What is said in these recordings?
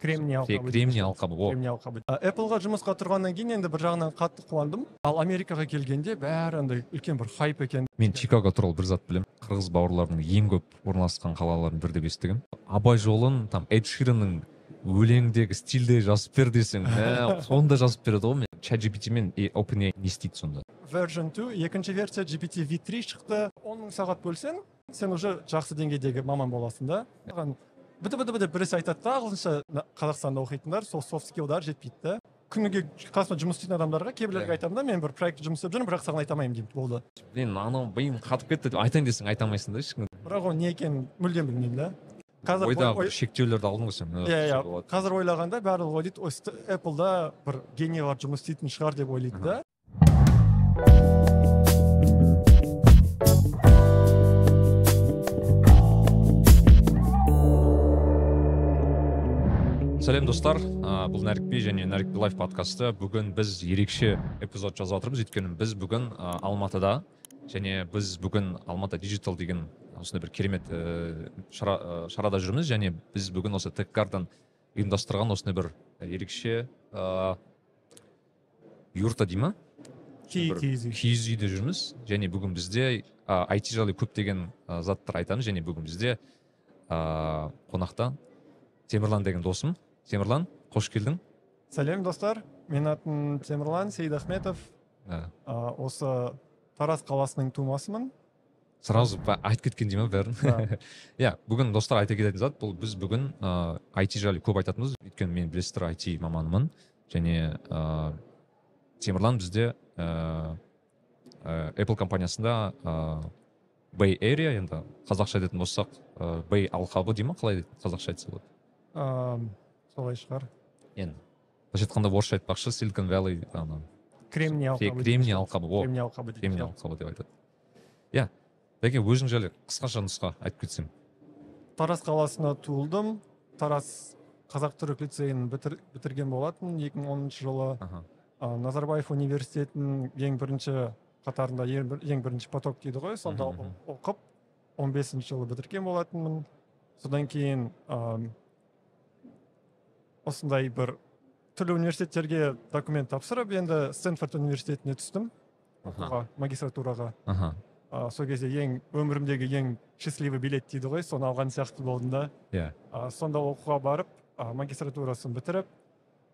кремний алқабы кремний алқабы о кремний алқабы эпплға жұмысқа тұрғаннан кейін енді бір жағынан қатты қуандым. Ал америкаға келгенде бәрі андай үлкен бір хайп екен. Мен чикаго туралы бір зат білемін. Қырғыз бауырлардың ең көп орналасқан қалаларын бір деп естігемін абай жолын там эд ширанның өлеңдегі стильде жазып бер десең мә, соны да жазып береді ғой мен. Чат gpt мен OpenAI не істейді сонда? Version 2 екінші версия gpt v3 шықты. Он мың сағат бөлсең сен уже жақсы деңгейдегі маман боласың да. Біті біті біті біресе айтады да ағылшынша қазақстанда оқитындар сол софт скиллдар жетпейді да. Күніге қасымда жұмыс істейтін адамдарға кейбіреулерге Иә. айтамын да мен бір проектте жұмыс істеп жүрмін бірақ саған айта алмаймын деймін болды. Мен анау миым қатып кетті. Деп айтайын десең айта алмайсың да ешкімге бірақ ол не екенін мүлдем білмеймін да. Қазір ойдағы ой- шектеулерді алдың ғой сен. Иә иә. Қазір ойлағанда барлығы ойлайды ой эпплда бір генийлар жұмыс істейтін шығар деп ойлайды да. Сәлем достар. Ә, бұл нәрікби және нәрікби лайф подкасты бүгін біз ерекше эпизод жазып жатырмыз өйткені біз бүгін ә, алматыда және біз бүгін алматы диджитал деген осындай бір керемет ә, шара, ә, шарада жүрміз және біз бүгін осы теккардан ұйымдастырған осындай бір ерекше ә, юрта дей ма? Киіз үй. киіз үйде жүрміз. Және бүгін бізде ә, IT жайлы көптеген ә, заттар айтамыз. Және бүгін бізде ә, қонақта темірлан деген досым. Темірлан қош келдің. Сәлем достар. Менің атым темірлан сейдахметов. Ә, осы тараз қаласының тумасымын. Сразу айтып кеткен дей ма бәрін? Иә бүгін достар айта кететін зат бұл біз бүгін ә, IT жайлы көп айтатынбыз. Өйткені мен білесіздер IT маманымын. Және ә, темірлан бізде ә, ә, Apple компаниясында ә, Bay Area енді қазақша айтатын болсақ ә, Bay алқабы дей ма? Қалай қазақша айтса болады. Солай шығар енді былайша айтқанда орысша айтпақшы Silicon Valley ана кремний алқабы кремний алқабы о кремний алқабы кремний алқабы деп айтады. Иә бәке өзің жайлы қысқаша нұсқа айтып кетсең тараз қаласында туылдым. Тараз қазақ түрік лицейін бітір, бітірген болатын 2010 жылы. Аха. А, назарбаев университетінің ең бірінші қатарында ең, бір- ең бірінші поток дейді ғой сонда оқып 15 жылы бітірген болатынмын. Содан кейін ам, осындай бір түрлі университеттерге документ тапсырып енді стэнфорд университетіне түстім. Оқуға магистратураға. Аха. Сол кезде ең өмірімдегі ең счастливый билет дейді ғой соны алған сияқты болдым да. Иә. А, сонда оқуға барып а, магистратурасын бітіріп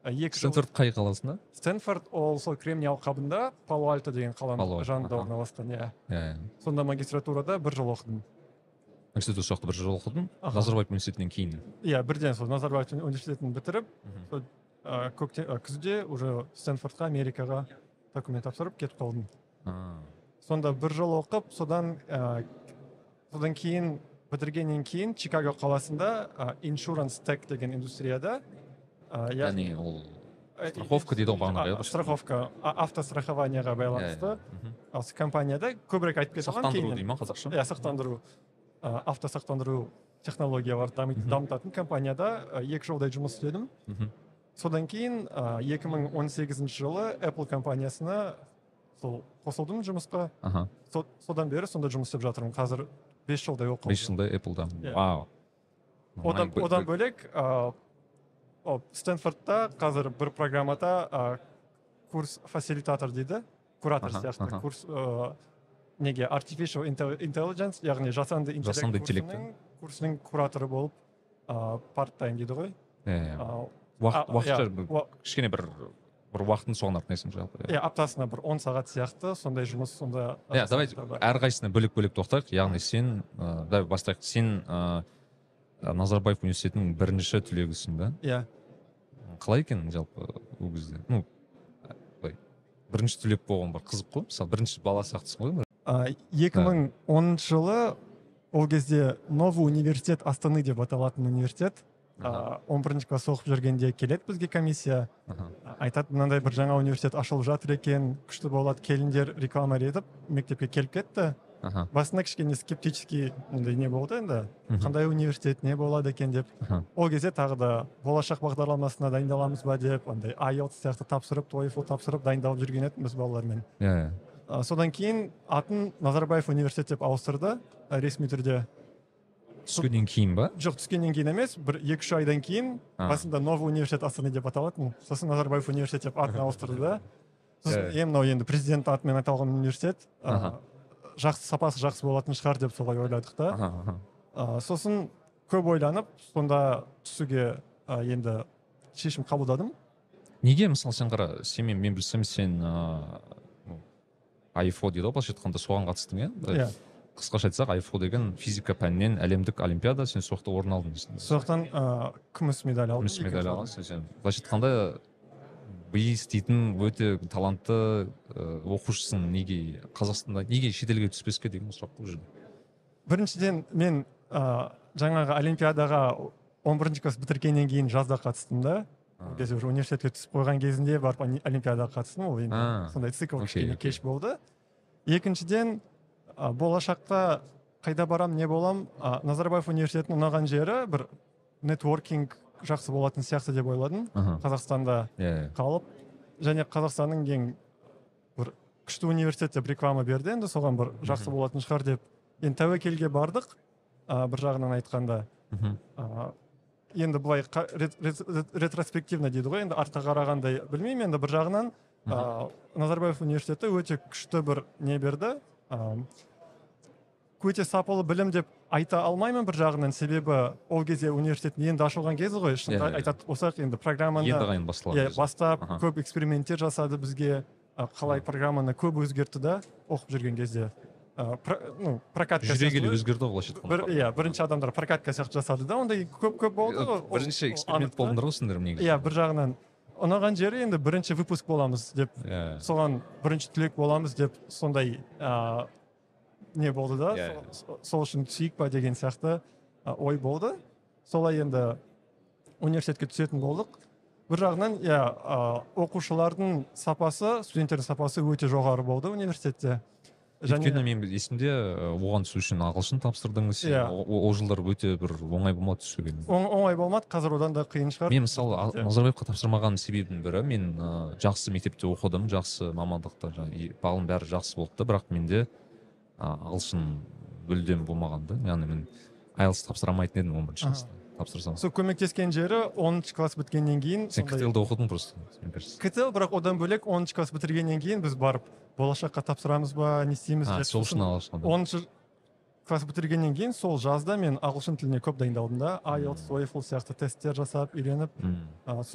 а, екі стэнфорд қай қаласында? Стэнфорд ол сол кремний алқабында пало альто деген қаланың жанында орналасқан иә. Иә. Сонда магистратурада бір жыл оқыдым. Университет осы жақта бір жыл оқыдың Аха. назарбаев университетінен кейін иә бірден сол назарбаев университетін бітіріп а, көкте күзде уже стэнфордқа америкаға документ тапсырып кетіп қалдым сонда бір жыл оқып содан а, содан кейін бітіргеннен кейін чикаго қаласында иншуранс тек деген индустрияда яғни ол страховка дейді ғой бағанағы, иә, страховка автострахованияға иә, байланысты иә. Мгм. осы компанияда көбірек айтып салған сақтандыру кейіннен. дей ма қазақша иә сақтандыру автосақтандыру технологияларды дами- Мгм. дамытатын компанияда а, екі жылдай жұмыс істедім. Содан кейін а, 2018 жылы Apple компаниясына сол қосылдым жұмысқа. Аха. Со- содан бері сонда жұмыс істеп жатырмын. Қазір бес жылдай оқып бес жылда apple Иә. вау. Одан, одан бөлек о, стэнфордта қазір бір программада курс фасилитатор дейді. Куратор сияқты курс неге artificial inte- intelligence яғни жасанды интеллект Жасанды интеллект, курсының, кураторы болып парт тайм дейді ғой. Иә уақытша кішкене бір бір уақытын соған арнайсың жалпы иә. Иә аптасына бір он сағат сияқты сондай жұмыс сонда иә давайте әрқайсысына бөлек бөлек тоқтайық. Яғни сен ә, давай бастайық. Сен ә, назарбаев университетінің бірінші түлегісің да? Иә. Қалай екен жалпы ол кезде? Ну былай бірінші түлек болған бір қызық қой мысалы бірінші бала сияқтысың ғой А, 2010 жылы ол кезде новый университет астаны деп аталатын университет он бірінші класс оқып жүргенде келеді бізге комиссия. Айтады мынандай бір жаңа университет ашылып жатыр екен күшті болады келіңдер реклама етіп мектепке келіп кетті аха басында кішкене скептический андай не болды енді қандай университет не болады екен? деп. Ол кезде тағы да болашақ бағдарламасына дайындаламыз ба деп андай IELTS сияқты тапсырып TOEFL тапсырып дайындалып жүрген едік біз балалармен. Иә. Содан кейін атын назарбаев университет деп ауыстырды ресми түрде. Түскеннен кейін ба? Жоқ түскеннен кейін емес бір екі үш айдан кейін басында новый университет астана деп аталатын. Сосын назарбаев университет деп атын ауыстырды. Да сосын Иә. е мынау енді президент атымен аталған университет жақсы сапасы жақсы болатын шығар деп солай ойладық та. Сосын көп ойланып сонда түсуге енді шешім қабылдадым. Неге мысалы сен қара сен мен, мен білсем сен ыыы айфо дейді ғой былайша айтқанда соған қатыстың иә? Иә. қысқаша айтсақ айфо деген физика пәнінен әлемдік олимпиада сен сол жақта орын алдың жақтан а, күміс медаль алдым. Күміс медаль алғансың сен былайша айтқанда бейіс дейтін өте талантты ыыы оқушысың. Неге қазақстанда неге шетелге түспеске деген сұрақ бұл жерде. Біріншіден мен а, жаңағы олимпиадаға 11 класс бітіргеннен кейін жазда қатыстым да. Ол кезде уже университетке түсіп қойған кезінде барып олимпиадаға қатыстым ол енді сондай цикл кішкене кеш болды. Екіншіден болашақта қайда барам не болам? А, назарбаев университетінің ұнаған жері бір нетворкинг жақсы болатын сияқты деп ойладым. Қазақстанда иә қалып. Және қазақстанның ең бір күшті университет деп реклама берді енді соған бір жақсы болатын шығар деп. Енді тәуекелге бардық бір жағынан айтқанда. Енді былай ретроспективно дейді ғой енді артқа қарағандай білмеймін енді бір жағынан. А, назарбаев университеті өте күшті бір не берді. Өте сапалы білім деп айта алмаймын бір жағынан. Себебі ол кезде университеттің енді ашылған кезі ғой. Шын Иә, иә. айтатын болсақ енді программаны енді басталады иә бастап көп эксперименттер жасады бізге. Қалай программаны көп өзгертті да оқып жүрген кезде. Про- ну прокатка жүре келе сияқты ғой. өзгерді ғой былайша айтқанда иә бірінші адамдар прокатка сияқты жасады да ондай көп көп болды ғой Ол- бірінші эксперимент болдыңдар ғой сендер негізі. Иә бір жағынан ұнаған жері енді бірінші выпуск боламыз деп иә. соған бірінші түлек боламыз деп сондай а, не болды да Иә, сол- сол үшін түсейік па деген сияқты ой болды. Солай енді университетке түсетін болдық. Бір жағынан иә оқушылардың сапасы студенттердің сапасы өте жоғары болды университетте. Өйткені мен есімде оған түсу үшін ағылшын тапсырдың сен Иә. ол жылдар өте бір оңай болмады түсуге. Оң- оңай болмады. Қазір одан да қиын шығар. Мен мысалы Иә. назарбаевқа тапсырмаған себебімнің бірі мен жақсы мектепте оқыдым жақсы мамандықта бағым бәрі жақсы болды да бірақ менде ағылшын мүлдем болмаған да. Яғни мен айлс тапсыра алмайтын едім он бірінші класста тапсырсам. Сол көмектескен жері оныншы класс біткеннен кейін сен сондай- ктл да оқыдың просто мне кажется. Ктл бірақ одан бөлек оныншы класс бітіргеннен кейін біз барып болашаққа тапсырамыз ба не істейміз а деп сол үшін ағылшын оныншы класс бітіргеннен кейін сол жазда мен ағылшын тіліне көп дайындалдым да. IELTS TOEFL сияқты тесттер жасап үйреніп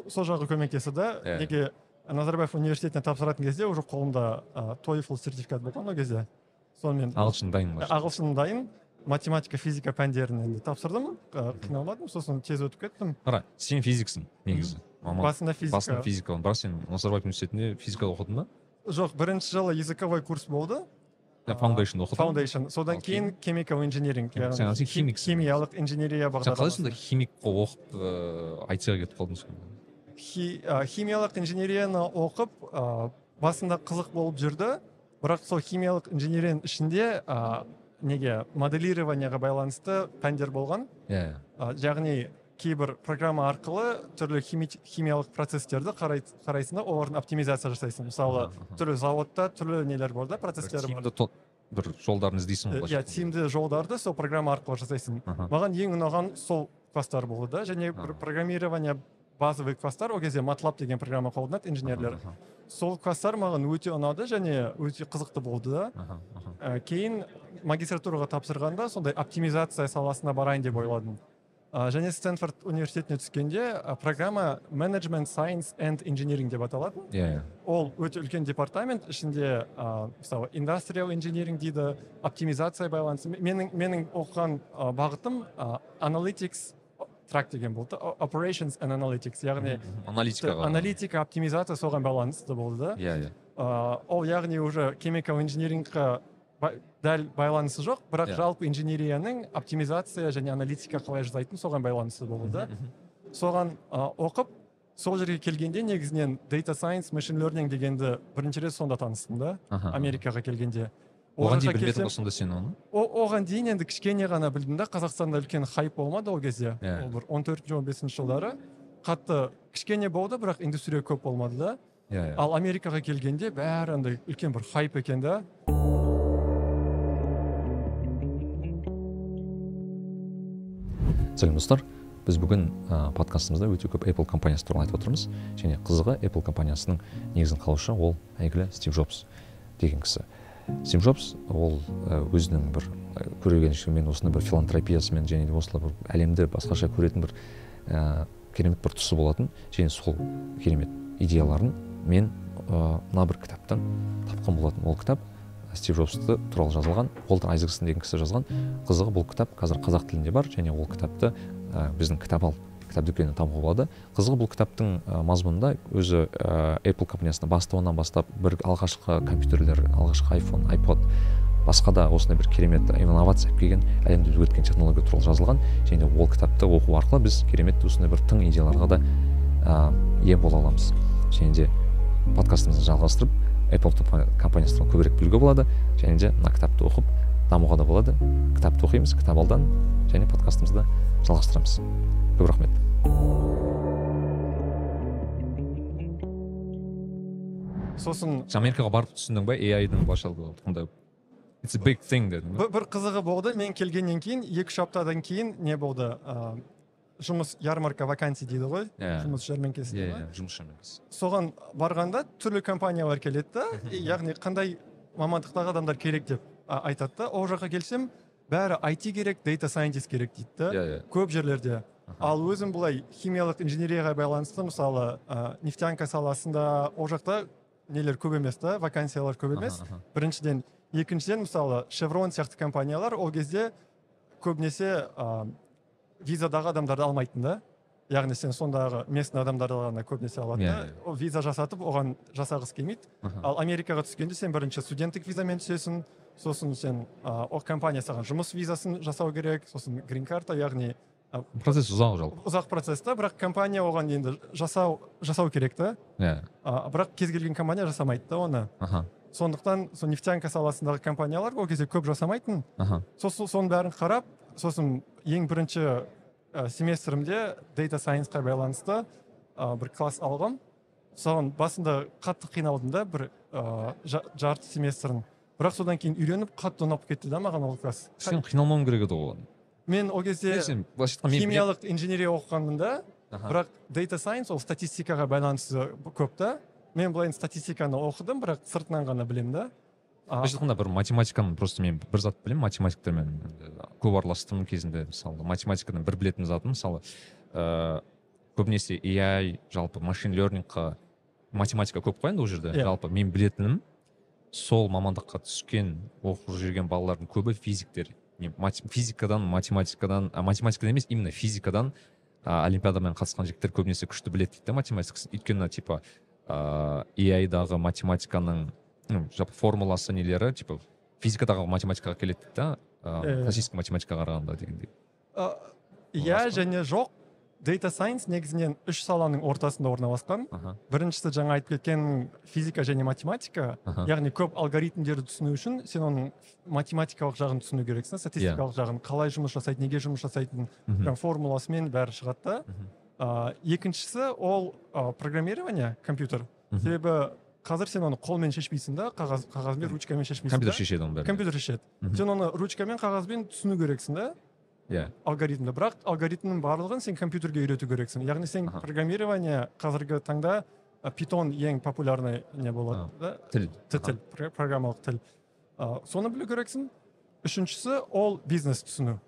сол жағы көмектесті да. Неге назарбаев университетіне тапсыратын кезде уже қолымда TOEFL сертификат болған ол кезде. Сонымен ағылшын дайын ағылшын дайын. Математика физика пәндерін енді тапсырдым қиналмадым сосын тез өтіп кеттім. Қара сен физиксің негізі. Маман. Басында физика. Басында физика. Бірақ сен назарбаев университетінде физика оқыдың ба жоқ бірінші жылы языковой курс болды. Foundation оқыдың? Foundation. содан кейін chemical engineering Сен химиксің. химиялық инженерия сен қалай бағдарламасы сонда химик оқып ыыы айтсға кетіп қалдың сонда химиялық инженерияны оқып басында қызық болып жүрді. Бірақ сол химиялық инженерияның ішінде а, неге моделированияға байланысты пәндер болған? Иә. А, яғни кейбір программа арқылы түрлі хими- химиялық процестерді қарай, қарайсың да олардың оптимизация жасайсың. Мысалы Аха, аха. түрлі заводта түрлі нелер бар да бір процестер бар бір жолдарын іздейсің ғой иә тиімді жолдарды сол программа арқылы жасайсың. Аха. маған ең ұнаған сол класстар болды да және бір программирование базовый класстар ол кезде матлаб деген программа қолданады инженерлер. Сол класстар маған өте ұнады және өте қызықты болды. Да. Ә, кейін магистратураға тапсырғанда сондай оптимизация саласына барайын деп ойладым. Ә, және стэнфорд университетіне түскенде ә, программа management science and engineering деп аталатын. Иә иә. Ол өте үлкен департамент ішінде ә, мысалы индастриал инжиниринг дейді оптимизация байланысы. Менің менің оқыған ә, бағытым analytics трак деген болды. Operations and analytics яғни аналитикаға. Аналитика оптимизация соған байланысты болды. Да иә. Иә ол яғни уже chemical ба- дәл байланысы жоқ бірақ Иә. жалпы инженерияның оптимизация және аналитика қалай жасайтын соған байланысты болды. Да соған оқып сол жерге келгенде негізінен data science machine learning дегенді бірінші рет сонда таныстым да америкаға келгенде. Оған дейін білмедің ғой сонда сен оны. Оған дейін енді кішкене ғана білдім да қазақстанда үлкен хайп болмады ол кезде. Иә. ол бір он төртінші он бесінші жылдары қатты кішкене болды бірақ индустрия көп болмады да. Иә иә. Ал америкаға келгенде бәрі андай үлкен бір хайп екен да. Сәлем достар. Біз бүгін ә, подкастымызда өте көп apple компаниясы туралы айтып отырмыз. Және қызығы apple компаниясының негізін қалаушы ол әйгілі стив джобс деген кісі. Стив джобс ол ә, өзінің бір ә, көрегеншілігімен осындай бір филантропиясымен және де осылай бір әлемді басқаша көретін бір ә, керемет бір тұсы болатын және сол керемет идеяларын мен мына бір кітаптан тапқан болатын. Ол кітап стив джобсты туралы жазылған уолтер айзексон деген кісі жазған. Қызығы бұл кітап қазір қазақ тілінде бар және ол кітапты ә, біздің кітап ал кітап дүкенінен табуға болады қызығы бұл кітаптың мазмұнында өзі ә, apple компаниясының бастауынан бастап бір алғашқы компьютерлер алғашқы iphone ipod басқа да осындай бір керемет инновация келген әлемді өзгерткен технология туралы жазылған. Және ол кітапты оқу арқылы біз керемет осындай бір тың идеяларға да ә, бола аламыз. Және де подкастымызды жалғастырып apple компаниясы туралы көбірек білуге болады. Және де мына кітапты оқып дамуға да болады. Кітапты оқимыз кітап алдан және подкастымызды жалғастырамыз. Көп рахмет. Сосын америкаға барып түсіндің ба? Ның былайша айтқанда it's a big thing дедің бір, бір қызығы болды. Мен келгеннен кейін екі үш аптадан кейін не болды? Ә, жұмыс ярмарка вакансий дейді ғой? Иә. жұмыс жәрмеңкесі иә дейді ғой. иә жұмыс жәрмеңкесі. Соған барғанда түрлі компаниялар келеді да. Яғни қандай мамандықтағы адамдар керек деп. Айтады да ол жаққа келсем бәрі IT керек data scientist керек дейді да иә иә. Көп жерлерде. Ал өзім былай химиялық инженерияға байланысты мысалы ә, нефтянка саласында ол жақта нелер көп емес та вакансиялар көп емес. Біріншіден екіншіден мысалы шеврон сияқты компаниялар ол кезде көбінесе ә, визадағы адамдарды алмайтын да. Яғни сен сондағы местный адамдарды ғана көбінесе алады Иә, ол виза жасатып оған жасағысы келмейді. Ал америкаға түскенде сен бірінші студенттік визамен түсесің. Сосын сен ол компания саған жұмыс визасын жасау керек сосын грин карта яғни ә, процесс ұзақ жалпы. ұзақ процесс та бірақ компания оған енді жасау жасау керек та. Иә. А, бірақ кез келген компания жасамайды да оны. Аха. Сондықтан сол нефтянка саласындағы компаниялар ол кезде көп жасамайтын. Аха. Сосын соның бәрін қарап сосын ең бірінші ә, семестрімде data science-қа байланысты ә, бір класс алғам. Соған басында қатты қиналдым да бір ә, жа- жарты семестрін. Бірақ содан кейін үйреніп қатты ұнап кетті да маған ол класс. сен қиналмауың керек еді оған. Мен ол кезде химиялық инженерия оқығанмын да. Бірақ data science ол статистикаға байланысты көп та. Мен былай статистиканы оқыдым бірақ сыртынан ғана білемін да. Былайша айтқанда бір математиканы просто мен бір зат білемін. Математиктермен көп араластым кезінде мысалы математикадан бір білетін затым. Мысалы ыыы көбінесе AI жалпы машин лернингқа математика көп қой енді ол жерде. Иә. жалпы мен білетінім. Сол мамандыққа түскен оқып жүрген балалардың көбі физиктер. Не мат- физикадан математикадан а, математикадан емес именно физикадан а, олимпиадамен қатысқан жігіттер көбінесе күшті біледі дейді да математикасын өйткені типа ыыы дағы математиканың ну жалпы формуласы нелері типа физикадағы математикаға келеді дейді да ыыы классический математикаға қарағанда дегендей. Иә және жоқ. Data science негізінен үш саланың ортасында орналасқан. Біріншісі жаңа айтып кеткен физика және математика. Яғни көп алгоритмдерді түсіну үшін сен оның математикалық жағын түсіну керексің статистикалық жағын қалай жұмыс жасайды неге жұмыс жасайтынын жаңағы формуласымен бәрі шығады да. Екіншісі ол а, программирование компьютер. Себебі қазір сен оны қолмен шешпейсің да қағаз қағазбен ручкамен шешпейсің компьютер шешеді оның бәрін компьютер шешеді. Сен оны ручкамен қағазбен түсіну керексің да. Иә алгоритмді бірақ алгоритмнің барлығын сен компьютерге үйрету керексің. Яғни сен программирование қазіргі таңда питон ең популярный не болады да? Тіл. Тіл тіл про- программалық тіл. Соны білу керексің. Үшіншісі ол бизнес түсіну.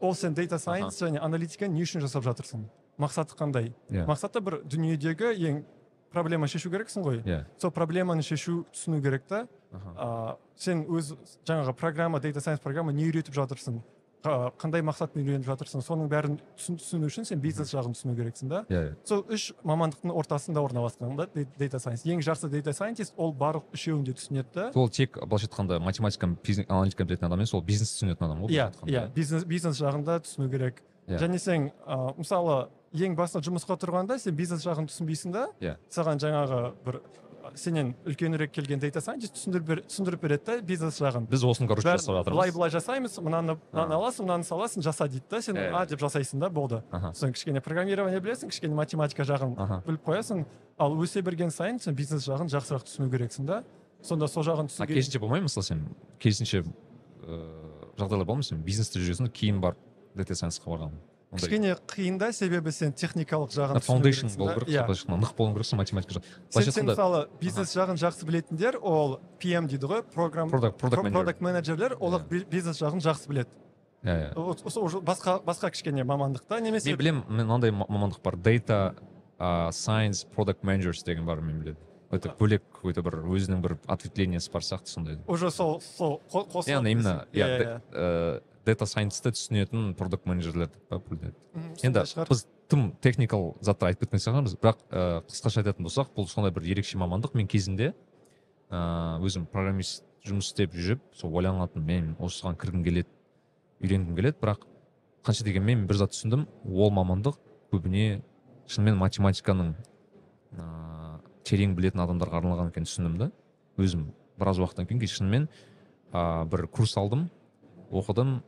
Ол сен data science және аналитиканы не үшін жасап жатырсың? Мақсаты қандай? Иә мақсаты бір дүниедегі ең проблема шешу керексің ғой? Иә сол проблеманы шешу түсіну керек та. Аха. А, сен өз жаңағы программа data science программа не үйретіп жатырсың? Қандай мақсатпен үйреніп жатырсың соның бәрін түсін- түсіну үшін сен бизнес жағын түсіну керексің да. Иә иә. Сол үш мамандықтың ортасында орналасқан да data science. Ең жақсы data scientist ол барлық үшеуін де түсінеді да. Сол тек былайша айтқанда математика физик аналитика білетін адам емес ол бизнес түсінетін адам ғой иә иә бизнес бизнес жағында түсіну керек. Иә. және сен а, мысалы ең басында жұмысқа тұрғанда сен бизнес жағын түсінбейсің да Иә. саған жаңағы бір сенен үлкенірек келген data scientist түсіндіріп бер- түсіндіріп береді да бизнес жағын біз осыны короче жасап былай жатырмыз былай жасаймыз мынаны мынаны аласың мынаны саласың жаса дейді да. Сен Иә, а деп жасайсың да болды. Сосын кішкене программирование білесің кішкене математика жағын біліп қоясың. Ал өсе берген сайын сен бизнес жағын жақсырақ түсіну керексің да. Сонда сол жағын а түсіну керісінше болмай ма мысалы сен? Керісінше ыыы жағдайлар бола ма сен? Бизнесте жүресің кейін барып дата сайенсқа барған кішкене қиын да себебі сен техникалық жағын фаундейшн болу керек иә. былайша нық болуың керексің математика жағы. Сен, мысалы бизнес жағын жақсы білетіндер ол PM дейді ғой программ продакт продакт менеджер продакт менеджерлер олар би- бизнес жағын жақсы біледі. Иә иә. Уже басқа басқа кішкене мамандықта немесе мен білемін мен мынандай ма- мамандық бар. Uh, science product managers деген бар мен білемін өте бөлек өте бір өзінің бір ответвлениесі бар сияқты сондай. Уже сол сол яғни именно десең. иә э, data science-ті түсінетін продукт менеджерлер деп енді біз тым техникал заттар айтып кеткен сияқтымыз бірақ ә, қысқаша айтатын болсақ бұл сондай бір ерекше мамандық. Мен кезінде ә, өзім программист жұмыс істеп жүріп сол ойланатын мен осыған кіргім келеді үйренгім келеді бірақ қанша дегенмен мен бір зат түсіндім ол мамандық көбіне шынымен математиканың ә, терең білетін адамдарға арналған екенін түсіндім да. Өзім біраз уақыттан кейін шынымен ә, бір курс алдым оқыдым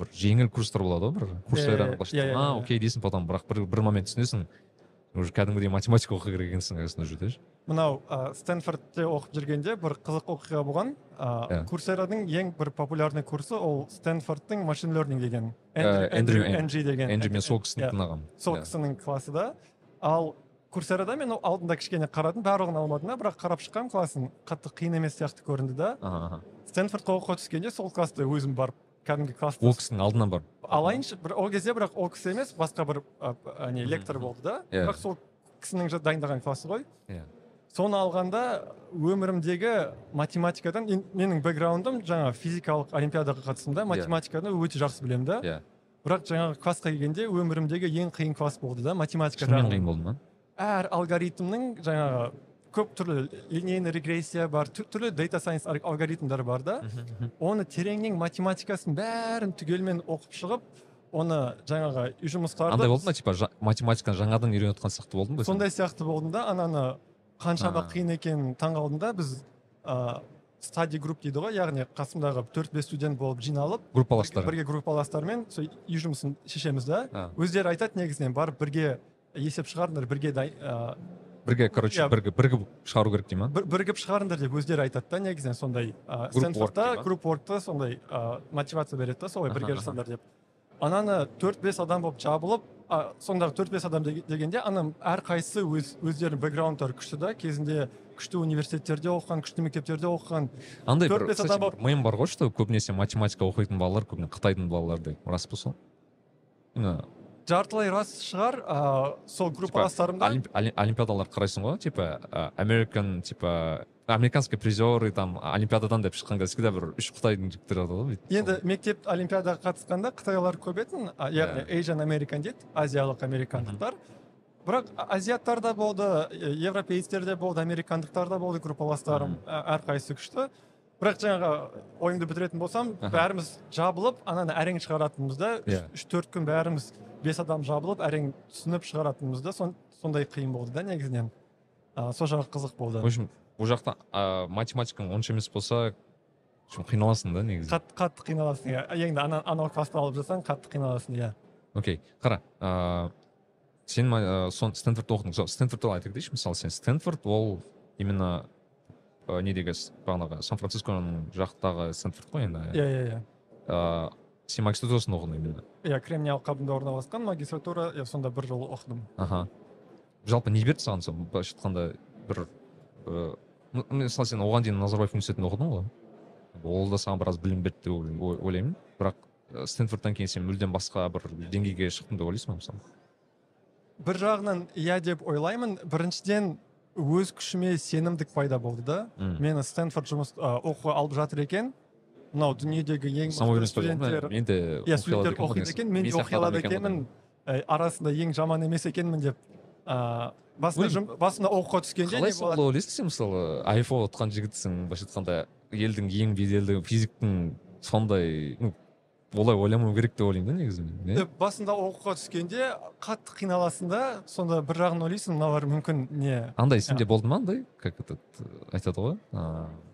бір жеңіл курстар болады ғой бір курсераны иә, иә, иә, а окей дейсің потом бірақ бір, бір момент түсінесің. Уже кәдімгідей математика оқу керек екенсің осындай жерде ше. мынау ә, стэнфордте оқып жүргенде бір қызық оқиға болған. Ә, курсераның ең бір популярный курсы ол стэнфордтың машин learning деген. Ә, Эндрю Эн- NG деген. Энджи мен сол кісіні тыңдағанмын сол кісінің классы да. Ал курсерада мен алдында кішкене қарадым барлығын алмадым да бірақ қарап шыққанмын классын қатты қиын емес сияқты көрінді да. Стэнфордқа оқуға түскенде сол классты өзім барып кәдімгі класста ол кісінің алдынан бар алайыншы бір ол кезде бірақ ол кісі емес басқа бір не лектор болды да. Иә. бірақ сол кісінің дайындаған классы ғой. Иә. соны алғанда өмірімдегі математикадан ен- менің бэкграундым жаңа физикалық олимпиадаға қатыстым да. Математиканы өте жақсы білемін да. Иә. Бірақ жаңағы классқа келгенде өмірімдегі ең қиын класс болды да математика шынымен жағынан. қиын болды ма? Әр алгоритмнің жаңағы көп түрлі линейный регрессия бар түр- түрлі data science ар- алгоритмдер бар да. Оны тереңнен математикасын бәрін түгелмен оқып шығып оны жаңағы үй жұмыстарды андай болды ма типа жа- математиканы жаңадан үйреніп отқан сияқты болдың ба сондай сияқты болдым да ананы қаншама қиын екенін таңғалдым да біз ә, стади групп дейді ғой яғни қасымдағы төрт бес студент болып жиналып группаластар. бірге группаластармен сол үй жұмысын шешеміз да. Өздері айтады негізінен барып бірге есеп шығарыңдар бірге ә, бірге короче бірге бірігіп шығару керек дей ма бір, бірігіп шығарыңдар деп өздері айтады да негізінен сондай стэнфордта групп воркта сондай мотивация береді да солай бірге жасаңдар деп. Ананы төрт бес адам болып жабылып а, сондағы төрт бес адам деге- дегенде ана әрқайсысы өз өздерінің бэкграундтары күшті да кезінде күшті университеттерде оқыған күшті мектептерде оқыған. Андай төрт бір бес кстати, адам мем бар ғой что көбінесе математика оқитын балалар көбіне қытайдың балалары деп. Рас па сол? Жартылай рас шығар ә, сол группаластарымда Олимп- оли- олимпиадалар қарайсың ғой? Типа американ типа американский призеры там олимпиададан деп шыққан кезде всегда бір үш қытайдың жігіттері жатады ғой бүйтіп. енді мектеп олимпиадаға қатысқанда қытайлар көп а, яғни asian american дейді азиялық американдықтар. Бірақ азиаттар да болды е- европейцтер де болды американдықтар да болды группаластарым әрқайсысы күшті. Бірақ жаңағы ойымды бітіретін болсам бәріміз жабылып ананы әрең шығаратынбыз да Иә. үш төрт күн бәріміз бес адам жабылып әрең түсініп шығаратынбыз да сон- сондай қиын болды да негізінен. Сол жағы қызық болды. В общем ол жақта ә, математикаң онша емес болса общем қиналасың да негізі. Қатты қатты қиналасың иә. Енді ана- анау классты алып жатсаң қатты қиналасың иә. Окей қара ыыы сен ә, сон стэнфордта оқыдың. Сол стэнфорд туралы айта кетейінші мысалы сен. Стэнфорд ол именно ә, недегі бағанағы сан францисконың жақтағы стэнфорд қой енді иә иә иә. Сен магистратурасын оқыдың именно. Иә кремний алқабында орналасқан магистратура иә сонда бір жыл оқыдым. Аха. Жалпы не берді саған сол былайша айтқанда бір мысалы сен оған дейін назарбаев университетінде оқыдың ғой? Ол да саған біраз білім берді деп ойлаймын- ой- ойлаймын. Бірақ ә, стэнфордтан кейін сен мүлдем басқа бір деңгейге шықтың деп ойлайсың ба мысалы? Бір жағынан иә деп ойлаймын. Біріншіден өз күшіме сенімдік пайда болды да. Мені стэнфорд жұмыс ә, оқуға алып жатыр екен. Мынау дүниедегі ең самоуверенность студенттер мен де иә студенттер оқиды екен мен де оқи алады екенмін. арасында ең жаман емес екенмін деп ә, басында, оқуға түскенде қалай солай ойлайсың сен мысалы айфо отқан жігітсің былайша айтқанда елдің ең беделді физиктің сондай ну олай ойламау керек деп ойлаймын да негізі мен, басында оқуға түскенде қатты қиналасың да сонда бір жағын ойлайсың мыналар мүмкін не андай сенде болды ма андай как этот айтады ғой ыыы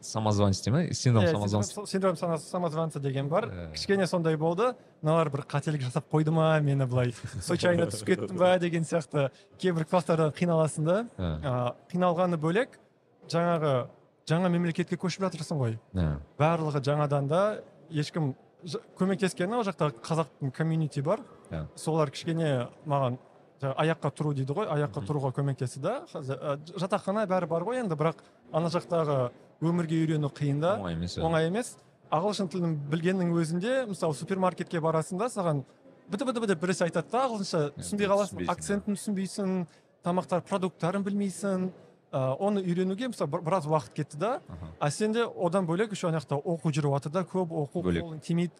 самозванец дей ма? Синдром самозванца синдром- синдром самозванца деген бар. Иә. кішкене сондай болды. Мыналар бір қателік жасап қойды ма мені былай случайно түсіп кеттім ба деген сияқты кейбір класстарда қиналасың да. А, қиналғаны бөлек жаңағы жаңа мемлекетке көшіп жатырсың ғой. Барлығы жаңадан да ешкім көмектескені ол жақта қазақтың комьюнити бар. Солар кішкене маған аяққа тұру дейді ғой аяққа тұруға көмектесті да. Жатақхана бәрі бар ғой енді бірақ ана жақтағы өмірге үйрену қиын да. Оңай емес иә. оңай емес. Ағылшын тілін білгеннің өзінде мысалы супермаркетке барасың да саған біті біті деп біресе айтады да ағылшынша түсінбей қаласың акцентін түсінбейсің тамақтар продукттарын білмейсің. Ә, оны үйренуге мысалы бір- біраз уақыт кетті да. А сенде одан бөлек еще ана жақта оқу жүріп жатыр да көп оқу қолың тимейді.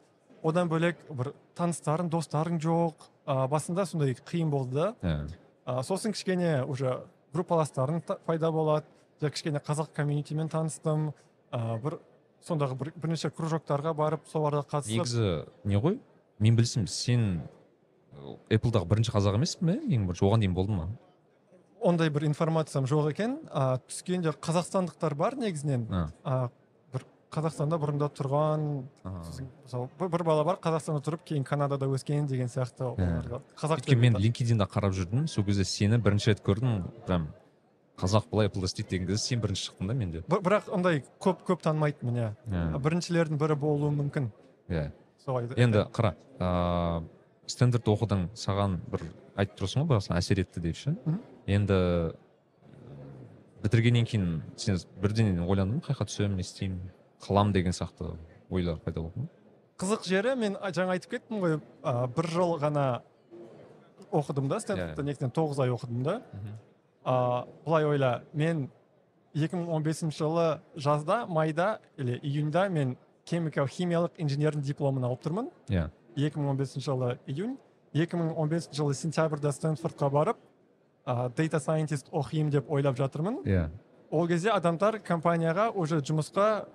Одан бөлек бір таныстарың достарың жоқ. Ә, басында сондай қиын болды да. Иә. а, сосын кішкене уже группаластарың та- пайда болады. Жа кішкене қазақ комьюнитимен таныстым. А, бір сондағы бір, бірнеше кружоктарға барып соларға қатысып. Негізі не ғой? Мен білсем сен эпплдағы бірінші қазақ емессің ба ең бірінші оған дейін болдың ба ондай бір информациям жоқ екен. А, түскенде қазақстандықтар бар негізінен. А, а, бір қазақстанда бұрында тұрған мысалы бір, бір бала бар қазақстанда тұрып кейін канадада өскен деген сияқты оларға қазақ өйткені мен линкединда қарап жүрдім. Сол кезде сені бірінші рет көрдім прям қазақ былай эпплда істейді деген кезде сен бірінші шықтың да менде. Бір- бірақ ондай көп көп танымайтын міне. Иә. біріншілердің бірі болуы мүмкін. Иә. Солай енді қара ыыы стендарт оқыдың саған бір айтып тұрсың ғой бағана әсер етті деп ше енді бітіргеннен кейін сен бірден ойландың ба? Қай жаққа түсемін не істеймін қыламын деген сияқты ойлар пайда болды ма? Қызық жері мен жаңа айтып кеттім ғой а, бір жыл ғана оқыдым да стэнфордта негізінен тоғыз ай оқыдым да. А, былай ойла мен 2015 жылы жазда майда или июньда мен химикал химиялық инженердің дипломын алып тұрмын. Иә. 2015 жылы июнь 2015 жылы сентябрьда стэнфордқа барып а, data scientist оқимын деп ойлап жатырмын. Иә. Ол кезде адамдар компанияға уже жұмысқа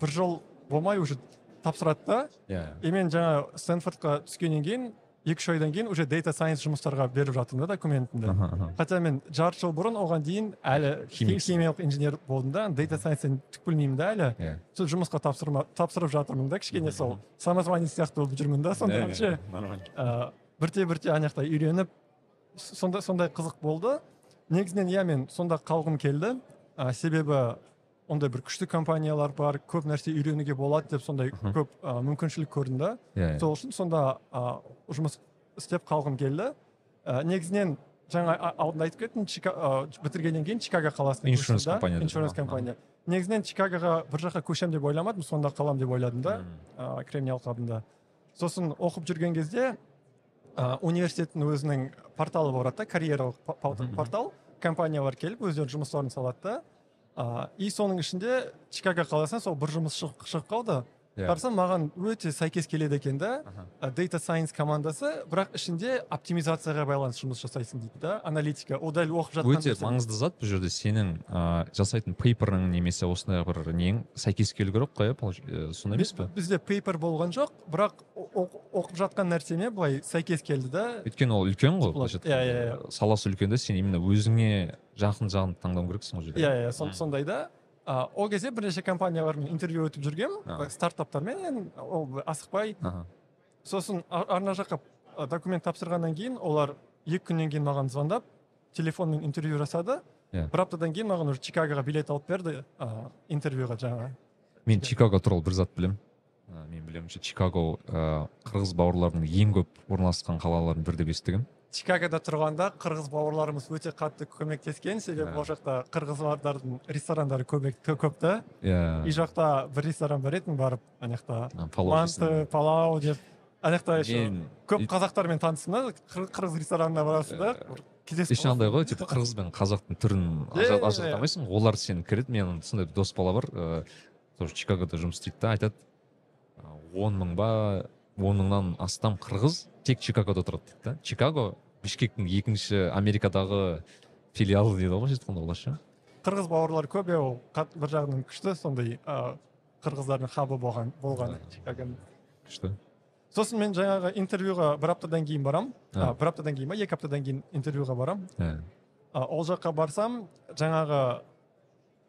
бір жыл болмай уже тапсырады да иә. И мен жаңа стэнфордқа түскеннен кейін екі үш айдан кейін уже data science жұмыстарға беріп жатырмын да документімді. Хотя мен жарты жыл бұрын оған дейін әлі химиялық инженер болдым да data science түк білмеймін да әлі. Иә. Сол жұмысқа тапсырма тапсырып жатырмын да кішкене сол самозванец сияқты болып жүрмін да сондай Иә, ше иә, нормально. ә, бірте бірте ана жақта үйреніп с- сондай сондай қызық болды. Негізінен иә мен сонда қалғым келді. Ә, себебі ондай бір күшті компаниялар бар көп нәрсе үйренуге болады деп сондай көп ә, мүмкіншілік көрдім да иә. Сол үшін сонда ә, жұмыс істеп қалғым келді. Ә, негізінен жаңа алдында айтып кеттім Чика- ә, бітіргеннен кейін чикаго қаласына да. компания иншуранс компания. Негізінен чикагоға бір жаққа көшемін деп ойламадым сонда қаламын деп ойладым да ә, кремний алқабында сосын оқып жүрген кезде ә, университеттің өзінің порталы болады да карьералық портал. Компаниялар келіп өздерінің жұмыстарын салады да. Ә, и соның ішінде чикаго қаласынан сол бір жұмыс шығып шығып қалды. Иә. қарасам маған өте сәйкес келеді екен да. Ә, data science командасы бірақ ішінде оптимизацияға байланысты жұмыс жасайсың дейді да аналитика. Ол дәл оқып жатқан өте маңызды зат бұл жерде. Сенің ыыы жасайтын пейперің немесе осындай бір нең сәйкес келу керек қой иә сондай емес Бі- бізде пейпер болған жоқ бірақ оқып жатқан нәрсеме былай сәйкес келді да. Өйткені ол үлкен ғой былайша Иә, иә, иә. саласы үлкен да сен именно өзіңе жақын жағын таңдау керексің ол жерде иә иә сон- Мм. сондай да. А, ол кезде бірнеше компаниялармен интервью өтіп жүргенмін. Стартаптармен ол асықпай. Сосын ар- арна жаққа а, документ тапсырғаннан кейін олар екі күннен кейін маған звондап телефонмен интервью жасады. Иә. бір аптадан кейін маған уже чикагоға билет алып берді интервьюға жаңағы мен чикаго туралы бір зат білемін. Ә, мен білемінше чикаго ыыы қырғыз бауырларының ең көп орналасқан қалалардың бірі деп естігемін чикагода тұрғанда қырғыз бауырларымыз өте қатты көмектескен. Себебі Иә. ол жақта қырғыздардың ресторандары көбек көп та и иә жақта бір ресторан бар еді барып ана жақта манты палау деп ана жақта еще көп и- қазақтармен таныстым да қыр- қырғыз ресторанына барасың да? Э, кездесіп еще андай ғой типа қырғыз бен қазақтың түрін ажыратамайсың олар сені кіреді менің сондай дос бала бар ыыы тоже чикагода жұмыс істейді да айтады он мың ба он мыңнан астам қырғыз тек чикагода тұрады дейді да. Чикаго бішкектің екінші америкадағы филиалы дейді ғой былайша айтқанда қырғыз бауырлар көп иә ол бір жағынан күшті сондай а, қырғыздардың хабы болған болған чикагоның күшті. Сосын мен жаңағы интервьюға бір аптадан кейін барам. А. а, бір аптадан кейін ба екі аптадан кейін интервьюға барам. А, ол жаққа барсам жаңағы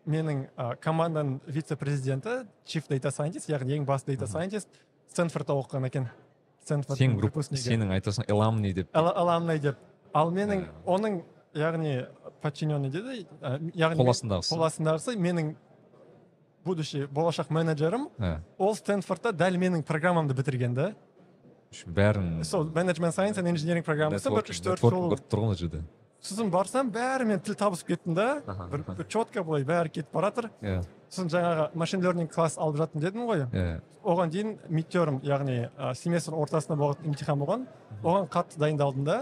менің команданың вице президенті chief data scientist яғни ең басты data Мгм. scientist стэнфордта оқыған екен. Сен группа сенің айтасың эламни деп. Аламнай деп. Ал менің оның яғни подчиненный деді а, яғни қол астындағысы қол астындағысы менің будущий болашақ менеджерім. Ә, ол стэнфордта дәл менің программамды бітірген да бәрін. Сол менеджмент сайенс and engineering программасы бір үш төрт жыл көріп тұрған ол жерде. сосын барсам бәрімен тіл табысып кеттім да бір четко былай бәрі кетіп бара жатыр иә. Сосын жаңағы машин learning класс алып жаттым дедім ғой. Иә оған дейін мидтерм яғни ә, семестр ортасында болған имтихан болған. Оған қатты дайындалдым да.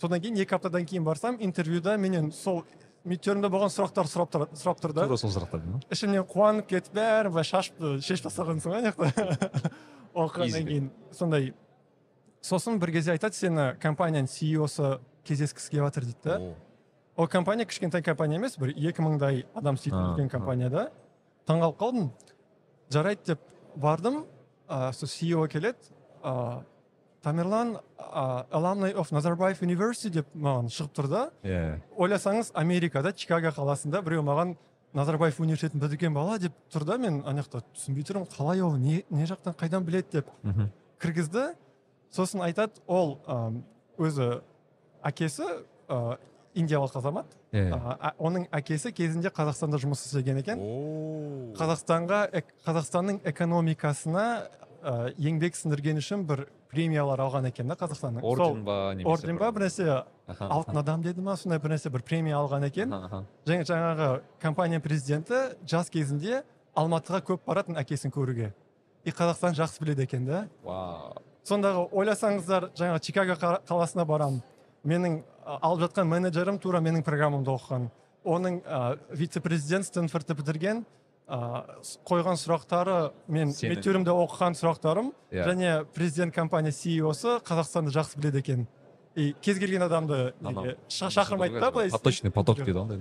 Содан кейін екі аптадан кейін барсам интервьюда менен сол мидтермде болған сұрақтар сұрап тұр- сұрап тұрды. Тура сол сұрақтар ма ішімнен қуанып кетіп бәрін былай шашып шешіп тастағансың ғой ана жақта. Оқығаннан кейін сондай. Сосын бір кезде айтады сені компанияның сиосы кездескісі келіп жатыр дейді да. Ол компания кішкентай компания емес бір екі мыңдай адам істейтін үлкен а. компанияда. Таңқалып қалдым. Жарайды деп бардым. Ә, сол CEO келеді. Ә, тамерлан ә, alumni of назарбаев university деп маған шығып тұр да иә. Ойласаңыз америкада чикаго қаласында біреу маған назарбаев университетін бітірген бала деп тұр да мен ана жақта түсінбей тұрмын қалай ол не, не жақтан қайдан біледі деп мхм. кіргізді. Сосын айтады ол өзі әкесі ә, индиялық азамат. Оның әкесі кезінде қазақстанда жұмыс істеген екен. О. қазақстанға эк- қазақстанның экономикасына ә, еңбек сіңірген үшін бір премиялар алған екен да қазақстанның. Орден ба немесе орден ба бір нәрсе алтын адам деді ма сондай бір нәрсе бір премия алған екен. Және жаңағы компания президенті жас кезінде алматыға көп баратын әкесін көруге. И қазақстан жақсы біледі екен да. Вау. Сондағы ойласаңыздар жаңағы чикаго қа- қаласына барамын менің алып жатқан менеджерім тура менің программамды оқыған. Оның ә, вице президент стэнфордты бітірген ә, с- қойған сұрақтары мен мектебімде оқыған сұрақтарым Иә. және президент компания сиосы қазақстанды жақсы біледі екен. И кез келген адамды шақырмайды да былай поточный поток дейді ондай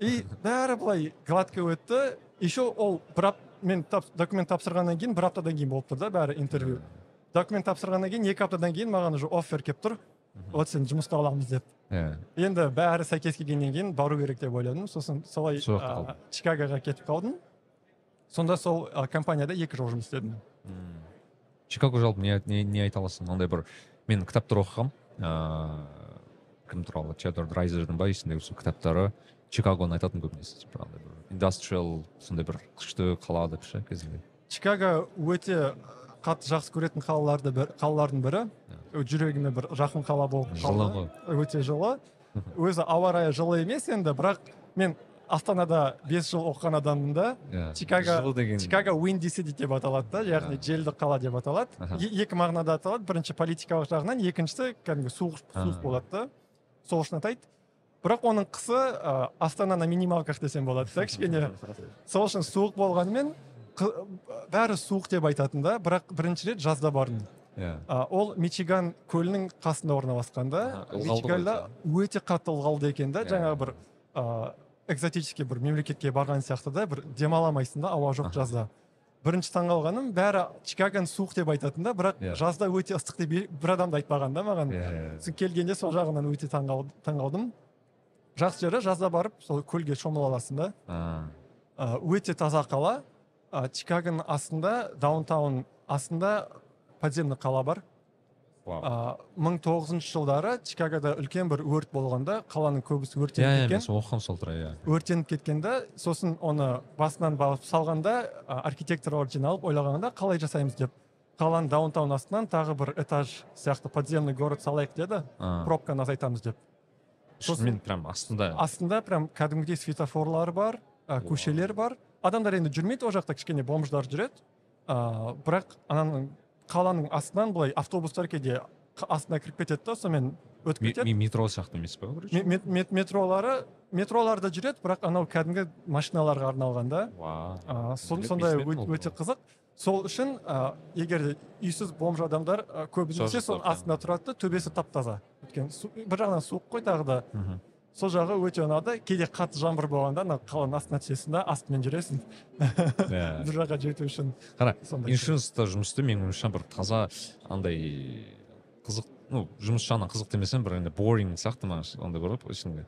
и бәрі былай гладко өтті. Еще ол бір мен тап, документ тапсырғаннан кейін бір аптадан кейін болып тұр да бәрі интервью. Документ тапсырғаннан кейін екі аптадан кейін маған уже оффер келіп тұр. Вот сен жұмысқа аламыз деп. Иә енді бәрі сәйкес келгеннен кейін бару керек деп ойладым. Сосын солай чикагоға кетіп қалдым. Сонда сол компанияда екі жыл жұмыс істедім. Чикаго жалпы не, не, не айта аласың? Андай бір мен кітаптар оқығам. Ыыы кім туралы? Теодор драйзердің ба есімдегі сол кітаптары. Чикагоны айтатын көбінесе типа андай бір индастриал сондай бір күшті қала деп ше кезінде. Чикаго өте қатты жақсы көретін қалаларды бір қалалардың бірі. Жүрегіме бір жақын қала болып жылы ғой. Өте жылы. Өзі ауа райы жылы емес енді бірақ мен астанада бес жыл оқыған адаммын да. Иә Чикаго- деген чикаго уинди сити деп аталады да яғни желді қала деп аталады. Екі мағынада аталады. Бірінші политикалық жағынан екіншісі кәдімгі суық суық болады да сол үшін атайды. Бірақ оның қысы ә, астана на минималках десем болады да кішкене. Сол үшін суық болғанымен бәрі суық деп айтатын да бірақ бірінші рет жазда бардым. Иә. Ол мичиган көлінің қасында орналасқан да мичиганда өте қатты ылғалды екен да Иә. жаңағы бір ә, экзотический бір мемлекетке барған сияқты да бір демала алмайсың да ауа жоқ жазда. Бірінші таңғалғаным бәрі чикагоны суық деп айтатын да бірақ Иә. жазда өте ыстық деп бір адам да айтпаған да маған. Иә иә. Сосын келгенде сол жағынан өте таңғал- таңғалдым жақсы жері жазда барып сол көлге шомыла аласың да. Өте таза қала. Чикагоның астында даунтаун астында подземный қала бар. Ә, 1900 жылдары чикагода үлкен бір өрт болғанда қаланың көбісі иә өртеніп иә мен кеткен. сол оқығам сол туралы иә. Өртеніп кеткен да сосын оны басынан барып салғанда архитекторлар жиналып ойлағанда қалай жасаймыз деп. Қаланың даунтаун астынан тағы бір этаж сияқты подземный город салайық деді. Пробканы азайтамыз деп. Шынымен прям астында. астында прям кәдімгідей светофорлар бар көшелер бар. Адамдар енді жүрмейді ол жақта кішкене бомждар жүреді. Ә, бірақ ананың қаланың астынан былай автобустар кейде астына кіріп кетеді да сонымен өтіп кетеді. ме- метро сияқты емес па короче Ме- мет- мет- метролары метроларда жүреді бірақ анау кәдімгі машиналарға арналған да. Ә, сондай өте, қызық. Сол үшін ә, егер үйсіз бомж адамдар ә, көбінесе соның астында тұрады да төбесі тап таза өйткені бір жағынан суық қой тағы да. Сол жағы өте ұнады. Кейде қатты жаңбыр болғанда ана қаланың астына түсесің да астымен жүресің. Иә. Бір жаққа жету үшін қара сондай иншуранста жұмыс істеу менің ойымша бір таза андай қызық ну жұмыс жағынан қызық демесем бір енді boring сияқты маған андай бар ғой ішінде.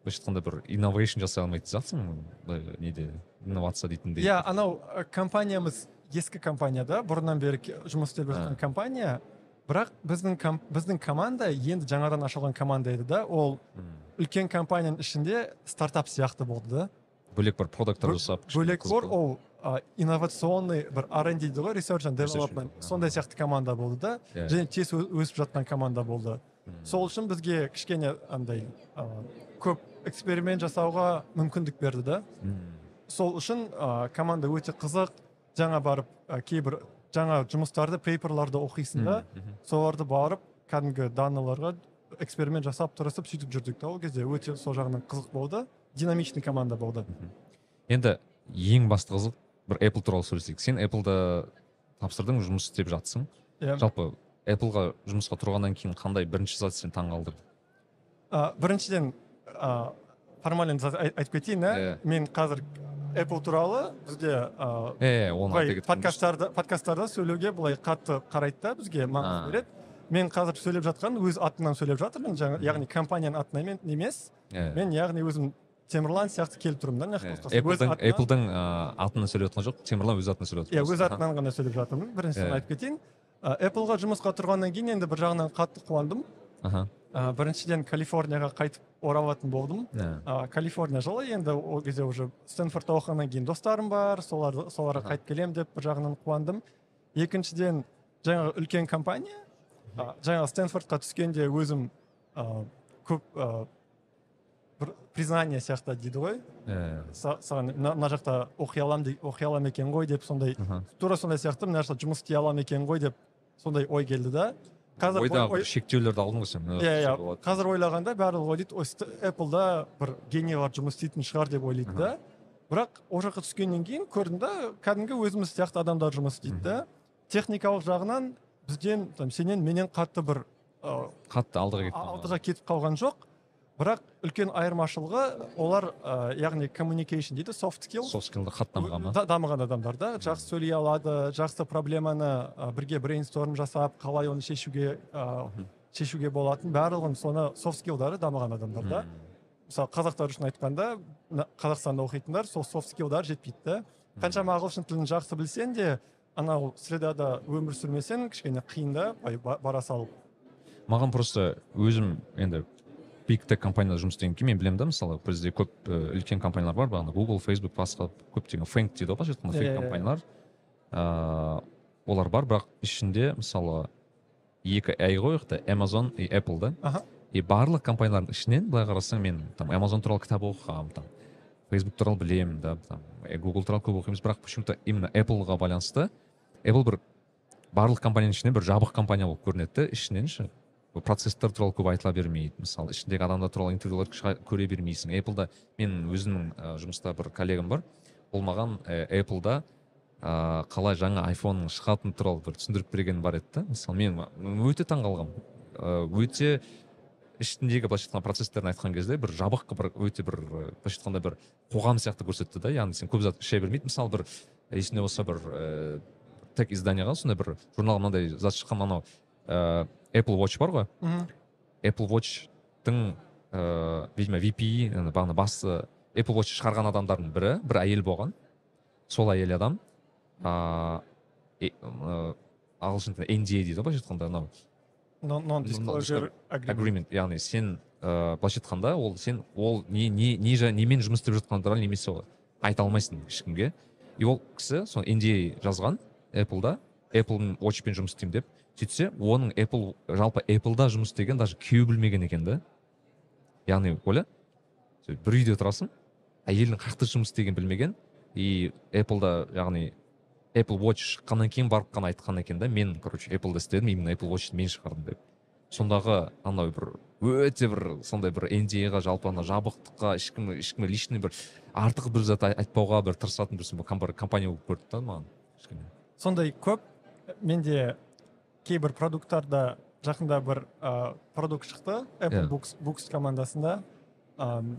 Былайша айтқанда бір инновейшн жасай алмайтын сияқтысың неде инновация дейтіндей иә анау ә, компаниямыз ескі компания да бұрыннан бері жұмыс істеп жатқан А. компания. Бірақ біздің біздің команда енді жаңадан ашылған команда еді да ол. Үлкен компанияның ішінде стартап сияқты болды да. Бөлек бір продукттар жасап бөлек бар болды. ол инновационный бір R&D дейді ғой research and development. сондай сияқты команда болды да. Иә. және тез өсіп жатқан команда болды. Сол үшін бізге кішкене андай көп эксперимент жасауға мүмкіндік берді да. Сол үшін ә, команда өте қызық. Жаңа барып ә, кейбір жаңа жұмыстарды пейперларды оқисың да. Соларды барып кәдімгі данныйларға эксперимент жасап тырысып сөйтіп жүрдік та ол кезде өте сол жағынан қызық болды. Динамичный команда болды. Енді ең басты қызық бір apple туралы сөйлесейік. Сен apple тапсырдың жұмыс істеп жатсың. Иә. Жалпы apple жұмысқа тұрғаннан кейін қандай бірінші зат сені таңғалдырды? Ә, біріншіден ә, формальный зат ай- айтып кетейін иә Иә. мен қазір apple туралы бізде ә, былай кеткен подкасттарда подкасттарда сөйлеуге былай қатты қарайды да бізге маңыз береді. Мен қазір сөйлеп жатқан өз атымнан сөйлеп жатырмын жаңа яғни компанияның атынан емес мен яғни өзім темірлан сияқты келіп тұрмын да мына apple'дың атынан- сөйлеп жатқан жоқ темірлан өз атынан сөйлеп иә жатыр өз атынан ғана сөйлеп жатырмын. Біріншіден Иә. айтып кетейін. Apple-ға жұмысқа тұрғаннан кейін енді бір жағынан қатты қуандым. Аха. Біріншіден калифорнияға қайтып оралатын болдым. Калифорния жылы енді ол кезде уже стэнфордта оқығаннан кейін достарым бар солар соларға қайтып келемін деп бір жағынан қуандым. Екіншіден жаңағы үлкен компания жаңағы стэнфордқа түскенде өзім ә, көп ә, бір признание сияқты дейді ғой саған мына жақта оқи аламын оқи аламын екен ғой деп сондай тура сондай сияқты мына жақта жұмыс істей аламын екен ғой деп сондай ой келді да қазір ойдағы шектеулерді алдың ғой сен иә иә қазір ойлағанда барлығы ойлайды ой apple бір генийлар жұмыс істейтін шығар деп ойлайды да бірақ ол жаққа түскеннен кейін көрдім да кәдімгі өзіміз сияқты адамдар жұмыс істейді. да техникалық жағынан бізден там сенен менен қатты бір қатты алдыға кеткен алдыға кетіп қалған жоқ. Бірақ үлкен айырмашылығы олар ы, яғни communication дейді soft skill. Софт скиллді қатты дамыған Да- дамыған адамдар да. Жақсы сөйлей алады жақсы проблеманы ы, бірге брейнсторм жасап қалай оны шешуге Мгм. шешуге болатын. Барлығын соны софт скиллдары дамыған адамдар да. Мысалы қазақтар үшін айтқанда қазақстанда оқитындар сол софт скиллдар жетпейді да. Қаншама ағылшын тілін жақсы білсең де анау средада өмір сүрмесең кішкене қиын да бара салып маған просто өзім енді биг тек компанияда жұмыс істегеннен кейін мен білемін да мысалы бізде көп үлкен компаниялар бар бағана google facebook басқа көптеген фэнк дейді ғой былайша айтқанда фейк компаниялар. Ыыы олар бар бірақ ішінде мысалы екі ай ғой amazon и apple да. И барлық компаниялардың ішінен былай қарасаң мен там amazon туралы кітап оқығанмын там facebook туралы білемін да там google туралы көп оқимыз бірақ почему то именно appleға байланысты apple бір барлық компанияның ішінен бір жабық компания болып көрінеді да ішінен ше. Процесстер туралы көп айтыла бермейді мысалы. Ішіндегі адамдар туралы интервьюлар көре бермейсің. Appleда мен өзімнің ә, жұмыста бір коллегам бар. Ол маған appleда ә, қалай жаңа айфонның шығатыны туралы бір түсіндіріп берген бар еді да мысалы мен өте таңқалғанмын ә, өте ішіндегі былайша айтқанда процесстерін айтқан кезде бір жабық бір өте бір і, былайша айтқанда бір қоғам сияқты көрсетті да яғни сен көп зат іше бермейді. Мысалы бір есімде болса бір ііі тек изданияға сондай бір журналға мынандай зат шыққан анау ііі apple watch бар ғой. Мхм apple watchtың ыыы видимо vp енді бағана басты apple watch шығарған адамдардың бірі бір әйел болған. Сол әйел адам ыыы ағылшын тілінде nda дейді ғой былайша айтқанда анау. Non disclosure agreement. яғни сен ыыы былайша айтқанда ол сен ол не не не немен жұмыс істеп туралы немесе айта алмайсың ешкімге. И ол кісі сол nda жазған. Appleда. Apple watchпен жұмыс істеймін деп. Сөйтсе оның apple жалпы appleда жұмыс істеген даже күйеуі білмеген екен да яғни ойла бір үйде тұрасың әйелің қай жақта жұмыс істегенін білмеген и appleда яғни apple watch шыққаннан кейін барып қана айтқан екен да мен короче appleда істедім именно apple watchты мен шығардым деп. Сондағы анау бір өте бір сондай бір nda-ға жалпы ана жабықтыққа ешкім ешкімге лишний бір артық бір зат ай- айтпауға бір тырысатын бір компания болып көрінді да маған кішкене. Сондай көп. Менде кейбір продукттарда жақында бір ә, продукт шықты. Apple Иә. books, books командасында. Ам,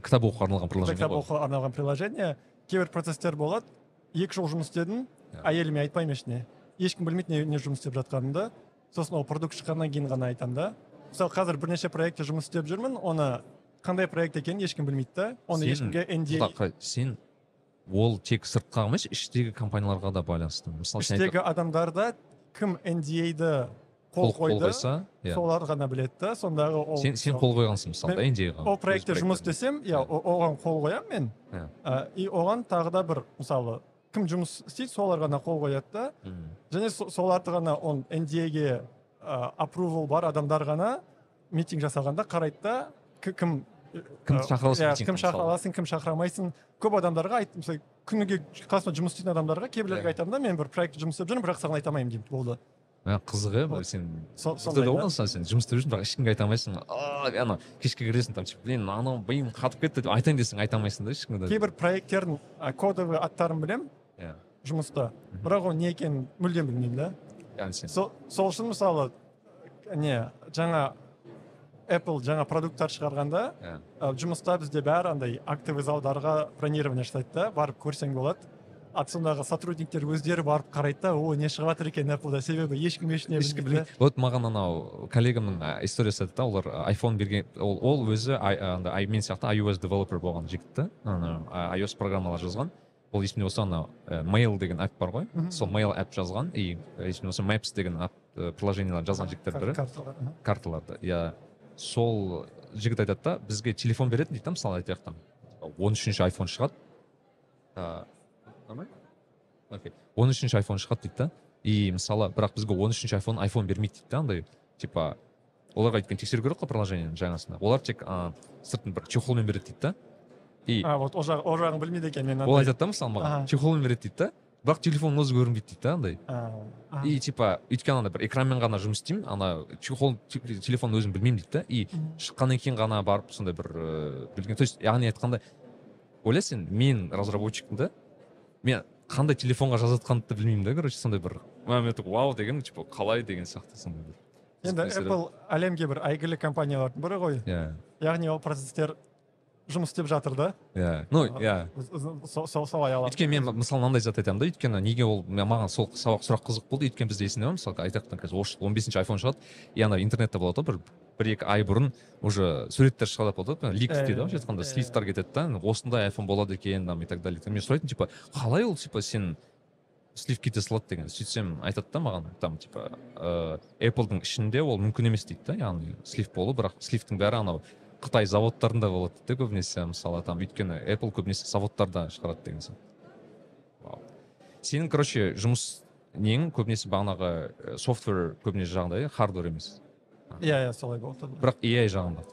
кітап оқуға арналған приложение кітап оқуға арналған приложение. Кейбір процесстер болады. Екі жыл жұмыс істедім. Иә. әйеліме айтпаймын ештеңе ешкім білмейді не, не жұмыс істеп жатқанымды. Сосын ол продукт шыққаннан кейін ғана айтамын да. Мысалы қазір бірнеше проектте жұмыс істеп жүрмін. Оны қандай проект екенін ешкім білмейді да. Оны ешкімге NDA сен ол тек сыртқа емес іштегі компанияларға да байланысты. Мысалы іштегі адамдарда кім NDA-ді қол, қойды қойса иә. солар ғана біледі да сондағы ол сен сен қол қойғансың мысалы да nda-ға ол проектте жұмыс істесем иә Иә. оған қол қоямын мен. Иә. Ә, и оған тағы да бір мысалы кім жұмыс істейді солар ғана қол қояды да. Және со- соларды ғана он NDA-ге апрувал бар адамдар ғана митинг жасағанда қарайды да кім Кім ә, шақыра аласың иә, кім шақыра аласың кім шақыра алмайсың көп адамдарға айт мысалы күніге қасымда жұмыс істейтін адамдарға кейбіреулерге Иә. айтамын да мен бір проектте жұмыс істеп жүрмін бірақ саған айта алмаймын деймін болды. Ә, қызық иә сен Со- Сондай сондай да. болған сен жұмыс істеп жүрсің бірақ ешкімге айта алмайсың ана кешке кіресің там типа блин анау миым қатып кетті деп айтайын десең айта алмайсың да ешкімге кейбір проекттердің кодовый аттарын білемін иә. жұмыста. Бірақ ол не екенін мүлдем білмеймін да. Яғни сен сол үшін мысалы не жаңа apple жаңа продукттар шығарғанда ә, жұмыста бізде бәрі андай актовый залдарға бронирование жасайды да барып көрсең болады. А сондағы сотрудниктер өздері барып қарайды да о не шығып жатыр екен appleда себебі ешкім ештеңе ешкім білмейді вот маған анау коллегамның историясы айтады да олар айфон берген ол, ол өзі ай- андай ай- мен сияқты iOS девелопер болған жігіт та ана iOS программалар жазған. Ол есімде болса анау mail деген апп бар ғой. Сол mail апп жазған. И есімде болса maps деген апп ә, приложениялар жазған жігіттердің бірі. карталарды иә. Сол жігіт айтады да бізге телефон беретін дейді да мысалы айтайық там. Он үшінші айфон шығады. Окей. Он үшінші айфон шығады дейді да. И мысалы бірақ бізге он үшінші айфон айфон бермейді дейді да андай типа оларға өйткені тексеру керек қой приложениені жаңасына. Олар тек а, сыртын бір чехолмен береді дейді да. И а вот ол жағы ол жағын білмейді екен мен ол айтады да мысалы маған. Чехолмен береді дейді да. Бірақ телефонның өзі көрінбейді дейді да андай. И типа өйткені ана бір экранмен ғана жұмыс істеймін ана чехол те- телефонның өзін білмеймін дейді да и шыққаннан кейін ғана барып сондай бір ыыы білген. То есть яғни айтқанда ойла сен мен разработчикпін да мен қандай телефонға жазатқанымды да білмеймін да короче сондай бір мен такой вау деген типа қалай деген сияқты сондай бір енді apple әлемге бір әйгілі компаниялардың бірі ғой. Иә. Яғни ол процесстер жұмыс істеп жатыр да? Иә. Ну иә. Со- со- солай алады. Өйткені мен мысалы мынандай зат айтамын да өйткені неге ол маған сол сабақ сұрақ қызық болды өйткені бізде есіңде ма мысалы айтайық та қазір он бесінші айфон шығады и ана интернетте болады ғой бір бір екі ай бұрын уже суреттер шығады болады ғой лик Иә, дейді ғой былайша айтқанда иә. сливтар кетеді да осындай айфон болады екен там и так далее мен сұрайтынмын типа қалай ол типа сен слив кете салады деген сөйтсем айтады да маған там типа ыыы appleдың ішінде ол мүмкін емес дейді да яғни слив болу бірақ сливтің бәрі анау қытай заводтарында болады да көбінесе мысалы там өйткені apple көбінесе заводтарда шығарады деген сияқты. Сенің короче жұмыс нең? Көбінесе бағанағы софтвер көбінесе жағында иә хардвер емес. Иә иә солай болды. Бірақ ai жағында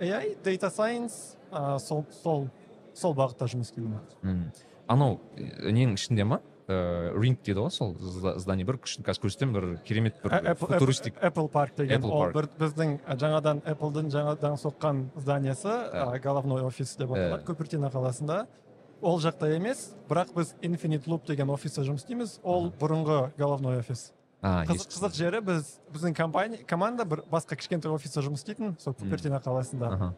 AI data science сол сол сол бағытта жұмыс істеймін анау э, нең ішінде ма? Ыыы ринг дейді ғой сол зда- здание бір күшін қазір көрсетемін бір керемет бір Ә- Apple- футуристик. Apple- парк деген Apple ол бір біздің жаңадан Apple'дың жаңадан соққан зданиесі Ә. а, головной офис деп аталады Ә. Купертино қаласында. Ол жақта емес бірақ біз Infinite Loop деген офиста жұмыс істейміз. Ол бұрынғы головной офис. Қызық жері біз біздің компания команда бір басқа кішкентай офиста жұмыс істейтін сол Купертино қаласында.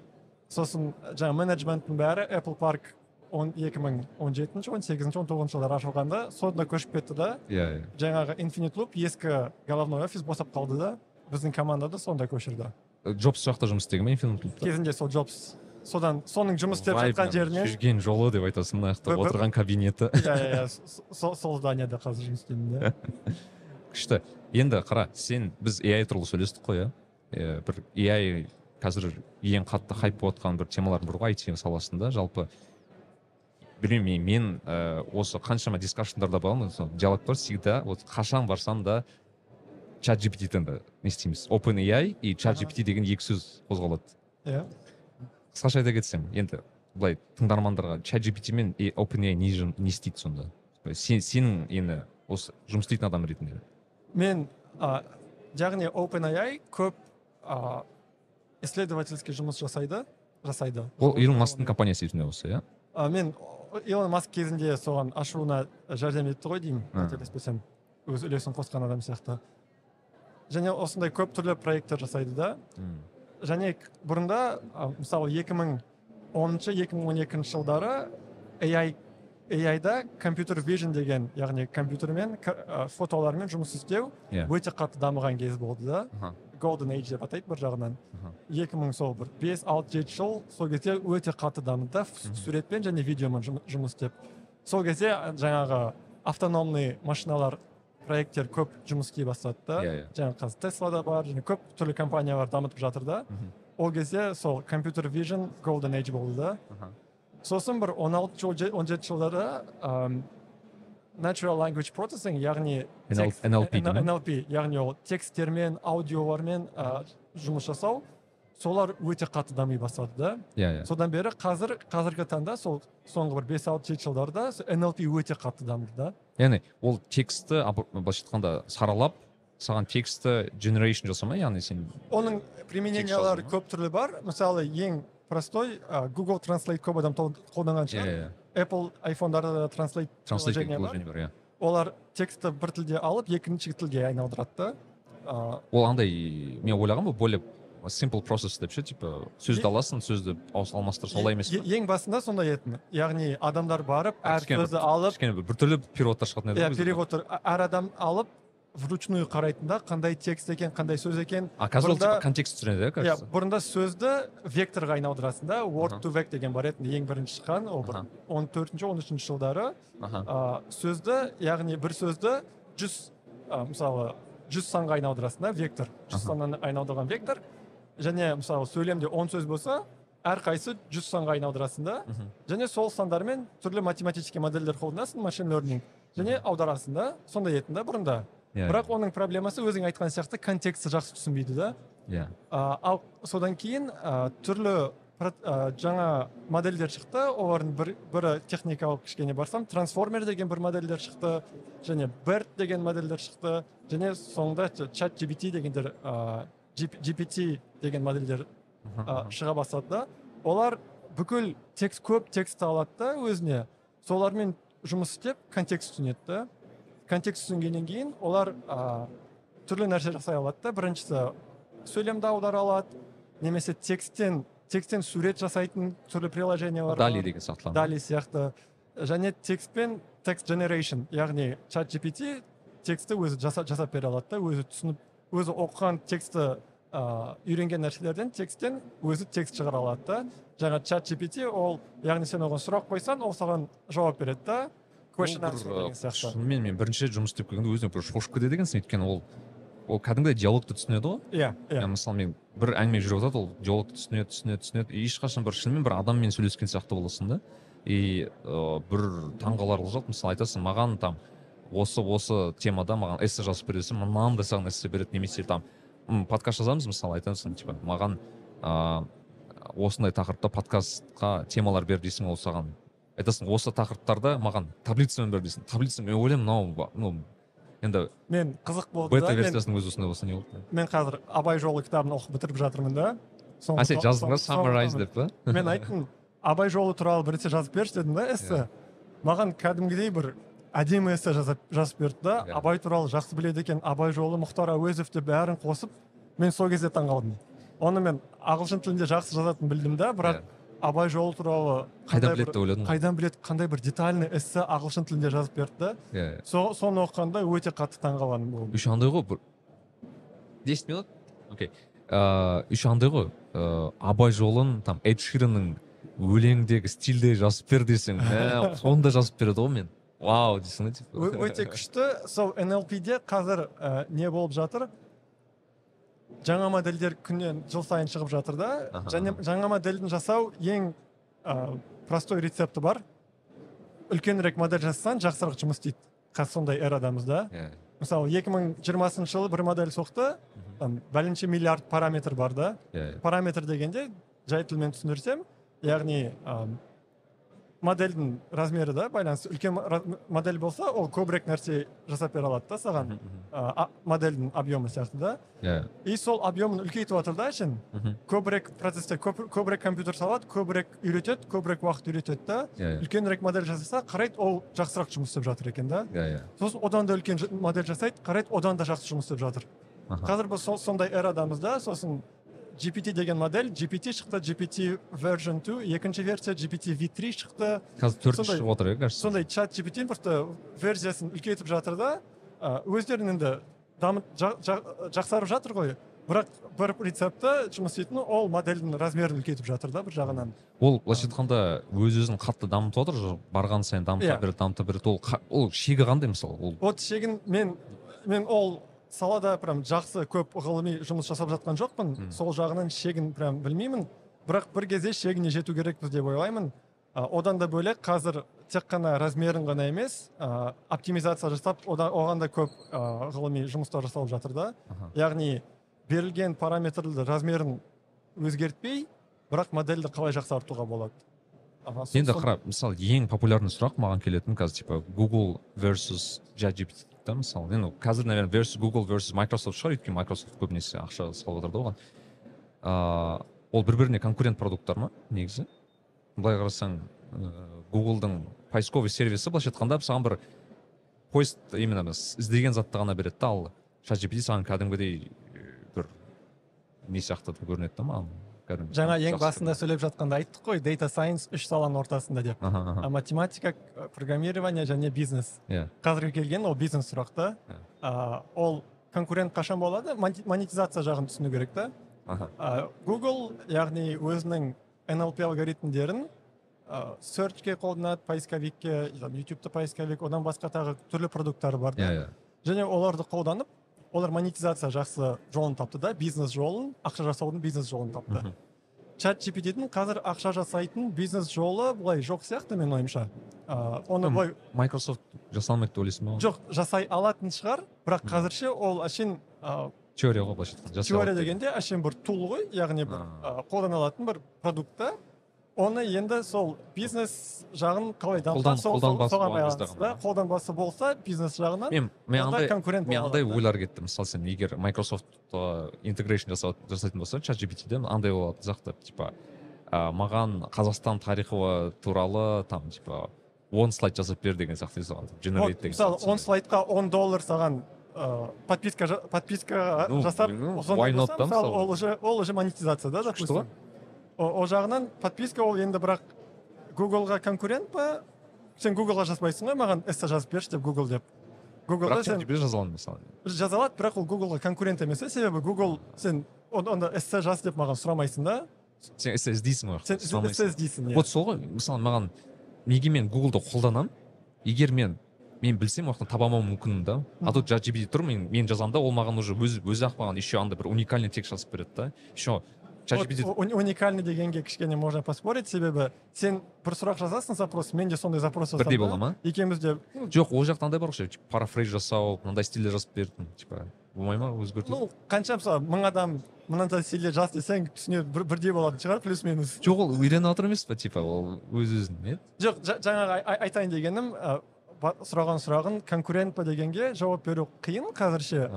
Сосын жаңа менеджменттің бәрі Apple парк он екі мың он жетінші он сегізінші он тоғызыншы жылдары ашылғанда сонда көшіп кетті да. Иә иә. Жаңағы Infinite Loop ескі головной офис босап қалды да. Біздің командада сонда көшірді. Джобс сол жақта жұмыс істеген ма инфинит лупта кезінде сол Джобс. Содан соның жұмыс істеп жатқан жеріне жүрген жолы деп айтасың мына отырған кабинеті. Иә иә иә. Со- со- сол зданияда қазір жұмыс істеймін да. Күшті. Енді қара сен біз ai туралы сөйлестік қой иә? Бір ai қазір ең қатты хайп болып жатқан бір темалардың бірі ғой IT саласында. Жалпы білмеймін мен ә, осы қаншама дискашндарда боламын сол диалогтар всегда вот қашан барсам да чат gpt да не істейміз. Open ai и чат gpt деген екі сөз қозғалады. Иә. Қысқаша айта кетсем енді былай тыңдармандарға чат gpt мен и openai не, жын- не істейді сонда? Сен сенің енді осы жұмыс істейтін адам ретінде. Мен а, яғни OpenAI көп а, исследовательский жұмыс жасайды жасайды. Ол илон масктың компаниясы есімде болса иә? Мен илон маск кезінде соған ашуына жәрдем етті ғой деймін қателеспесем өз үлесін қосқан адам сияқты және осындай көп түрлі проекттер жасайды да және бұрында мысалы 2010 2012 жылдары AI AI-да компьютер vision деген яғни компьютермен фотолармен жұмыс істеу өте қатты дамыған кез болды да. Golden age деп атайды бір жағынан. Аха. 2000 сол бір. Бес алты жеті жыл. Сол кезде өте қатты дамыды. Суретпен және видеомен жұм- жұмыс істеп. Сол кезде жаңағы автономный машиналар проекттер көп жұмыс істей бастады. Да иә иә. Жаңағы қазір тесла да бар және көп түрлі компаниялар дамытып жатыр да. Ол кезде сол компьютер vision golden age болды. Да сосын бір 16 жыл он жеті жылдары natural language processing яғни текст- NLP яғни ол тексттермен аудиолармен ә, жұмыс жасау солар өте қатты дами бастады да. Иә иә. Содан бері қазір қазіргі таңда сол соңғы бір бес алты жеті жылдарда NLP өте қатты дамыды да. Яғни ол текстті былайша айтқанда саралап саған текстті generation жасамай яғни сен оның применениялары ма? көп түрлі бар. Мысалы ең простой ә, Google Translate көп адам қолданған иә шығар. иә. Apple айфондарда да Translate транслейт приложение бар. иә олар текстті бір тілде алып екінші тілге айналдырады да ол андай мен ойлағанмын более simple process деп ше типа сөзді аласың сөзді ауыс- алмастыр солай емес е- па ең басында сондай еді яғни адамдар барып әр сөзді алып кішкене бір біртүрлі переводтар шығатын еді иә ғой бізде. перевод әр адам алып вручную қарайтын да қандай текст екен қандай сөз екен. А қазір ол типа контекст түсіреді иә иә кажется. бұрында сөзді векторға айналдырасың да. Word to vec деген бар еді ең бірінші шыққан ол бір он төртінші он үшінші жылдары. Ә, сөзді яғни бір сөзді жүз ә, мысалы жүз санға айналдырасың да вектор. Жүз саннан айналдырған вектор. Және мысалы сөйлемде он сөз болса әрқайсысы жүз санға айналдырасың да. Және сол сандармен түрлі математический модельдер қолданасың машин learning. Және аударасың да сондай еді да бұрында. Иә бірақ оның проблемасы өзің айтқан сияқты контекстті жақсы түсінбейді да. Иә А, ал содан кейін а, түрлі а, жаңа модельдер шықты. Олардың бір, бірі техникалық кішкене барсам трансформер деген бір модельдер шықты және берт деген модельдер шықты және соңында чат gpt дегендер G- gpt деген модельдер мхм. шыға бастады да. Олар бүкіл текст көп текстті алады да өзіне. Солармен жұмыс істеп контекст түсінеді да. Контекст түсінгеннен кейін олар а, түрлі нәрсе жасай алады да. Біріншісі сөйлемді аудара алады немесе тексттен тексттен сурет жасайтын түрлі приложениялар дали деген сияқтылар дали сияқты. Және текстпен текст generation яғни чат gpt текстті өзі жаса, жасап бере алады да. Өзі түсініп өзі оқыған текстті ә, үйренген нәрселерден тексттен өзі текст шығара алады да. Жаңа чат gpt ол яғни сен оған сұрақ қойсаң ол саған жауап береді да. Шынымен мен бірінші жұмыс істеп келгенде өзіме бір шошып кетеді екенсің өйткені ол ол кәдімгідей диалогты түсінеді ғой. Иә иә. Мысалы мен бір әңгіме жүріп жатады ол диалогты түсінеді түсінеді түсінеді. И ешқашан бір шынымен бір адаммен сөйлескен сияқты боласың да. И бір таңғаларлық зат мысалы айтасың маған там осы осы темада маған эссе жазып бер десем мынандай саған эссе береді немесе там подкаст жазамыз мысалы айтасың типа маған ыыы осындай тақырыпта подкастқа темалар бер дейсің ол саған айтасың осы тақырыптарда маған таблицамен бер дейсің. Таблица мен ойлаймын мынау ну енді мен қызық болды бета версиясының өзі осындай болса не болды? мен қазір абай жолы кітабын оқып бітіріп жатырмын да. А сен жаздың ба саммарайз деп па мен айттым абай жолы туралы бір эссе жазып берші дедім да эссе. Маған кәдімгідей бір әдемі эссе жазып, жазып берді да. Иә. абай туралы жақсы біледі екен абай жолы мұхтар әуезов деп бәрін қосып мен сол кезде таңқалдым оны мен ағылшын тілінде жақсы жазатынын білдім да бірақ Иә. Абай жолы туралы қайдан біледі деп ойладың? қайдан біледі қандай бір детальный эссе ағылшын тілінде жазып берді. Да иә. Со, соны оқығанда өте қатты таңқалғаным болды. Еще андай ғой бір 10 минут окей. Ыыы еще андай ғой. Ыыы абай жолын там эд ширанның өлеңдегі стильде жазып бер десең мә сонда жазып береді ғой мен. Вау дейсің да типа. Өте күшті. Сол NLP-де қазір ә, не болып жатыр? Жаңа модельдер күннен жыл сайын шығып жатыр да. Және жаңа модельдің жасау ең ә, простой рецепті бар. Үлкенірек модель жасасаң жақсырақ жұмыс істейді. Қазір сондай эрадамыз да. Иә. мысалы 2020 жылы бір модель соқты. Там бәленше миллиард параметр бар да. Иә параметр дегенде жай тілмен түсіндірсем яғни модельдің размері да байланысты. Үлкен модель болса ол көбірек нәрсе жасап бере алады да саған. А- модельдің объемы сияқты да. Иә. И сол объемын үлкейтіп жатыр да мхм. көбірек процесстер көп, көбірек компьютер салады көбірек үйретеді көбірек уақыт үйретеді да. Иә иә. Үлкенірек модель жасаса қарайды ол жақсырақ жұмыс істеп жатыр екен да. Иә иә. Сосын одан да үлкен модель жасайды қарайды одан да жақсы жұмыс істеп жатыр. Аха. қазір біз сондай эрадамыз да сосын GPT деген модель. GPT шықты GPT version 2 екінші версия GPT v3 шықты. Қазір төртінші сондай- шығып отыр иә кажется? сондай чат GPT просто версиясын үлкейтіп жатыр да. Өздерін енді жа- жа- жақсарып жатыр ғой. Бірақ бір рецептті жұмыс істейтін ол модельдің размерін үлкейтіп жатыр да бір жағынан. Ол былайша айтқанда өз өзін қатты дамытып отыр барған сайын дамыта Иә. береді дамыта береді. Ол ол шегі қандай мысалы? Ол вот шегін мен мен ол салада прям жақсы көп ғылыми жұмыс жасап жатқан жоқпын. Мм. сол жағынан шегін прям білмеймін. Бірақ бір кезде шегіне жету керекпіз деп ойлаймын. А, одан да бөлек қазір тек қана размерін ғана емес а, оптимизация жасап одан, оған да көп а, ғылыми жұмыстар жасалып жатыр да. Яғни берілген параметрді размерін өзгертпей бірақ модельді қалай жақсартуға болады. Енді қара мысалы ең популярный сұрақ маған келетін қазір типа google versus ChatGPT да мысалы енді қазір наверное versus google versus microsoft шығар. Өйткені microsoft көбінесе ақша салып жатыр да оған ол бір біріне конкурент продукттар ма негізі? Былай қарасаң ыыы гуглдың поисковый сервисі былайша айтқанда саған бір поиск именно іздеген затты ғана береді да. Ал ChatGPT саған кәдімгідей э, бір не сияқты көрінеді да маған. Кәдімгі жаңа ең басында сөйлеп жатқанда айттық қой data science үш саланың ортасында деп. Аха аха. А математика программирование және бизнес. Иә. Қазіргі келген ол бизнес сұрақ та Иә. ол конкурент қашан болады? Монетизация жағын түсіну керек та. Аха. А, Google яғни өзінің NLP алгоритмдерін ә, searchке қолданады поисковикке там, ютубта поисковик одан басқа тағы түрлі продукттары бар да. Иә иә. Және оларды қолданып олар монетизация жақсы жолын тапты да бизнес жолын ақша жасаудың бизнес жолын тапты. Чат gptдің қазір ақша жасайтын бизнес жолы былай жоқ сияқты менің ойымша. Ә, оны былай Microsoft жасалмайды деп ойлайсың ба? Жоқ жасай алатын шығар бірақ қазірше ол әшейін теория ғой былайша айтқанда теория дегенде әшейін бір тул ғой яғни бір қолданылатын бір продукт та. Оны енді сол бизнес жағын қалай сол- қолданбасы соған байланысты болса бизнес жағынан мен мен онда андай конкурент мен андай ойлар кетті мысалы сен егер Microsoft интегрейшн жасайтын болса чат gptден андай болады жақты типа ә, маған қазақстан тарихы туралы там типа он слайд жасап бер деген сияқты соған? Generate деген мысалы сияқты. он слайдқа он доллар саған ә, подписка подписка жасап мысалы ол уже ол уже монетизация да Күшті допустим ғой. о, о жағынан подписка ол енді бірақ гуглға конкурент па? Сен гуглға жазбайсың ғой маған эссе жазып берші деп гугл деп. Бірақ сен жаза аламын мысалы. жаза алады бірақ ол гуглға конкурент емес себебі гугл сен он- онда эссе жаз деп маған сұрамайсың да. Сен эссе іздейсің ғой сен эссе іздейсің иә. Вот сол ғой мысалы маған неге мен гуглды қолданамын егер мен мен білсем ол жақтан таба алмауым мүмкін да. А тут ChatGPT тұр мен мен жазамын да ол маған уже өзі өзі ақ маған еще андай бір уникальный текст жазып береді да. Еще Уникальный дегенге кішкене можно поспорить себебі сен бір сұрақ жазасың запрос мен де сондай запрос жасадым бірдей бола ма екеуміз де жоқ ол жақта андай бар ғой парафрейз жасау мынандай стильде жазып бердім типа болмай ма өзгерту ну қанша мысалы мың адам мынандай стильде жаз десең түсінеді бір, бірдей болатын шығар плюс минус жоқ ол үйреніп жатыр емес па типа ол өз өзін иә жоқ жа- жаңағы ай- ай- айтайын дегенім сұраған сұрағын конкурент па дегенге жауап беру қиын қазірше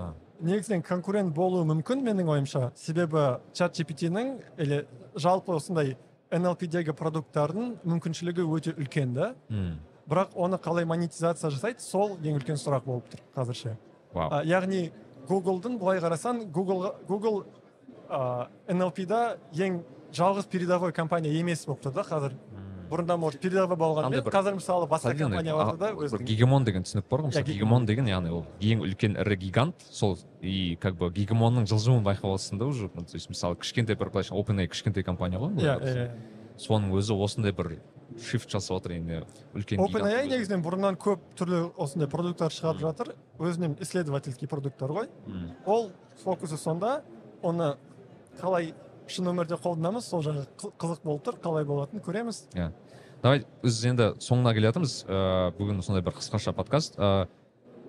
негізінен конкурент болуы мүмкін менің ойымша. Себебі чат gpt-ның или жалпы осындай NLP-дегі продукттардың мүмкіншілігі өте үлкен да. Бірақ оны қалай монетизация жасайды сол ең үлкен сұрақ болып тұр қазірше. Вау. А, яғни гуглдың былай қарасаң google google ә, NLP-да ең жалғыз передовой компания емес болып тұр да қазір. Бұрында может передовой бір- қазір мысалы басқа компанияларда да бір өзінің. гегемон деген түсінік бар ғой. Мысалы Иә, гегемон. деген яғни ол ең үлкен ірі гигант. Сол и как бы гегемонның жылжуын байқап отырсың да уже. То есть мысалы кішкентай бір былайша OpenAI кішкентай компания ғой былай иә қарасаң. соның өзі осындай бір шифт жасап жатыр енді үлкен OpenAI гигант негізінен бұрыннан көп түрлі осындай продукттар шығарып жатыр. Өзінен исследовательский продукттар ғой. Ол фокусы сонда оны қалай шын өмірде қолданамыз сол жағы қы- қызық болып тұр қалай болатынын көреміз. Давай біз енді соңына келе жатырмыз ыыы бүгін сондай бір қысқаша подкаст. Ыыы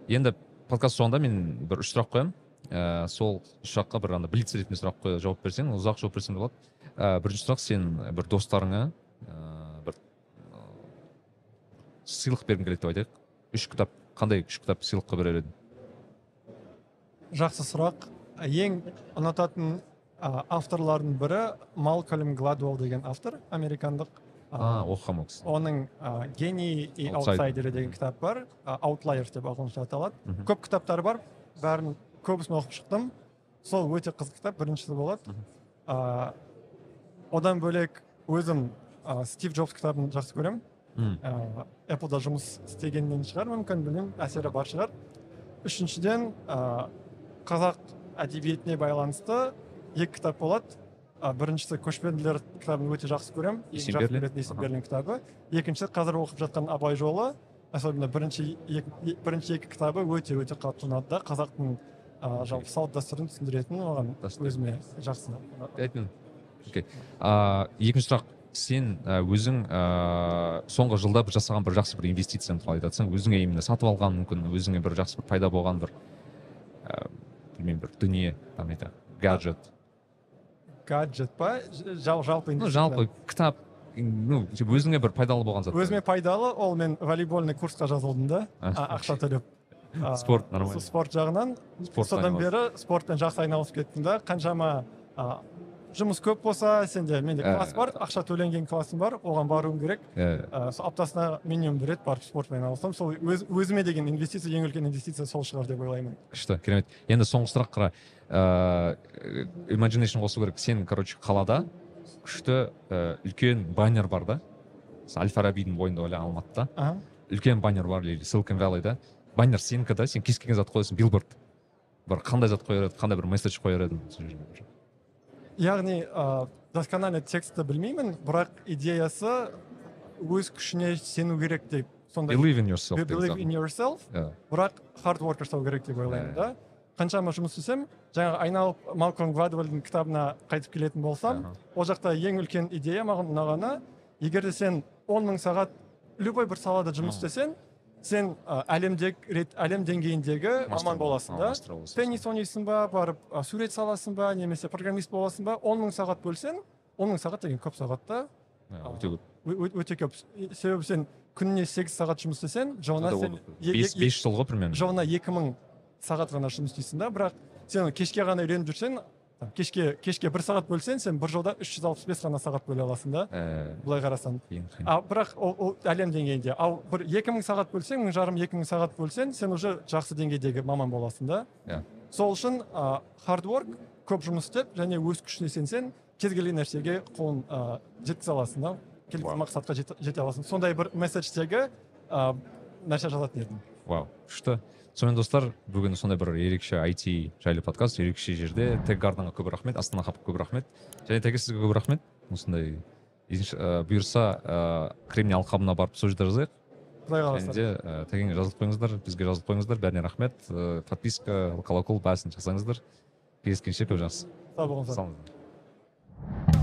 енді подкаст соңында мен бір үш сұрақ қоямын. Ыыы сол үш сұраққа бір ана блиц ретінде сұрақ жауап берсең ұзақ жауап берсең болады. Ыыы бірінші сұрақ сен бір достарыңа ыыы бір сыйлық бергің келеді деп айтайық. Үш кітап қандай үш кітап сыйлыққа берер едің? Жақсы сұрақ. Ең ұнататын авторлардың бірі малкольм гладуэлл деген автор американдық. Оқығанмын ол оның гений и Outsider. аутсайдер деген кітап бар. Аутлайерс деп ағылшынша аталады. Көп кітаптары бар. Бәрін көбісін оқып шықтым. Сол өте қызық кітап. Біріншісі болады. Одан бөлек өзім а, стив джобс кітабын жақсы көремін. Ә, Appleда жұмыс істегеннен шығар мүмкін білмеймін. Әсері бар шығар. Үшіншіден ә, қазақ әдебиетіне байланысты екі кітап болады. Ә, біріншісі көшпенділер кітабын өте жақсы көремін. Жақсы Берлин? көретін есен Аха. берлин кітабы. Екіншісі қазір оқып жатқан абай жолы особенно бірінші екі, е- бірінші екі кітабы өте өте қатты ұнады да. Қазақтың ә, жалпы салт дәстүрін түсіндіретін оған өзіме жақсы айттым окей. А екінші сұрақ. Сен өзің ә, соңғы жылда бір жасаған бір жақсы бір инвестицияң туралы айтып жатсаң өзіңе именно сатып алған мүмкін өзіңе бір жақсы бір пайда болған бір ә, білмеймін бір дүние там это гаджет. Гаджет па? Жал- жалпы ну жалпы кітап ну типа өзіңе бір пайдалы болған зат. Өзіме пайдалы ол мен волейбольный курсқа жазылдым да. Ақша төлеп. Спорт нормально. спорт жағынан содан бері спортпен жақсы айналысып кеттім да. Қаншама жұмыс көп болса сенде менде Ә. класс бар ақша төленген классым бар оған баруым керек. Ә, ә, сол аптасына минимум бір рет барып спортпен айналысамын. Сол өз, өзіме деген инвестиция ең үлкен инвестиция сол шығар деп ойлаймын. Күшті керемет. Енді соңғы сұрақ қара. Ыыы imagination қосу керек. Сен короче қалада күшті ә, үлкен баннер бар да? Әл фарабидің бойында ойла алматыда. Үлкен баннер бар или силикон валлейда баннер сенікі да? Сен кез келген зат қоясың. Билборд бір қандай зат қояр едің қандай бір месседж қояр едің сол жерге яғни ә, досконально текстті білмеймін бірақ идеясы өз күшіне сену керек деп. Сондай believe in yourself believe in yourself бірақ hard work жасау керек деп ойлаймын да. Қаншама жұмыс істесем жаңағы айналып малкольм гладуэльдің кітабына қайтып келетін болсам Аха. ол жақта ең үлкен идея маған ұнағаны егер де сен он мың сағат любой бір салада жұмыс Аха. істесең сен әлемдегі рет әлем деңгейіндегі маман боласың да? теннис ойнайсың ба? Барып сурет саласың ба? Немесе программист боласың ба? Он мың сағат бөлсең он мың сағат деген көп сағат та. Өте көп. өте көп. Себебі сен күніне сегіз сағат жұмыс істесең жылына сен бес жыл ғой примерно. жылына екі мың сағат ғана жұмыс істейсің да. Бірақ сен кешке ғана үйреніп жүрсең там, кешке кешке бір сағат бөлсең сен бір жылда үш жүз алпыс бес ғана сағат бөле аласың да Ә, былай қарасаң. а бірақ ол, ол әлем деңгейінде. Ал бір екі мың сағат бөлсең мың жарым екі мың сағат бөлсең сен уже жақсы деңгейдегі маман боласың да. Иә. сол үшін ә, hard work көп жұмыс істеп және өз күшіне сенсең кез келген нәрсеге қолын ә, жеткізе аласың да. Вау. мақсатқа жете, жете аласың. Сондай бір месседждегі ә, нәрсе жазатын едім. Вау. Күшті сонымен достар бүгін сондай бір ерекше IT жайлы подкаст ерекше жерде. Тег гарденға көп рахмет астана хабқа көп рахмет. Және теге сізге көп рахмет. Осындай ә, бұйырса ә, кремний алқабына барып сол жерде жазайық. Құдай және қаласа де ә, тегіңе жазылып қойыңыздар бізге жазылып қойыңыздар. Бәріне рахмет. Ә, подписка колокол бәрісін жасаңыздар кездескенше көп жақсы. Сау болыңыздар. Сау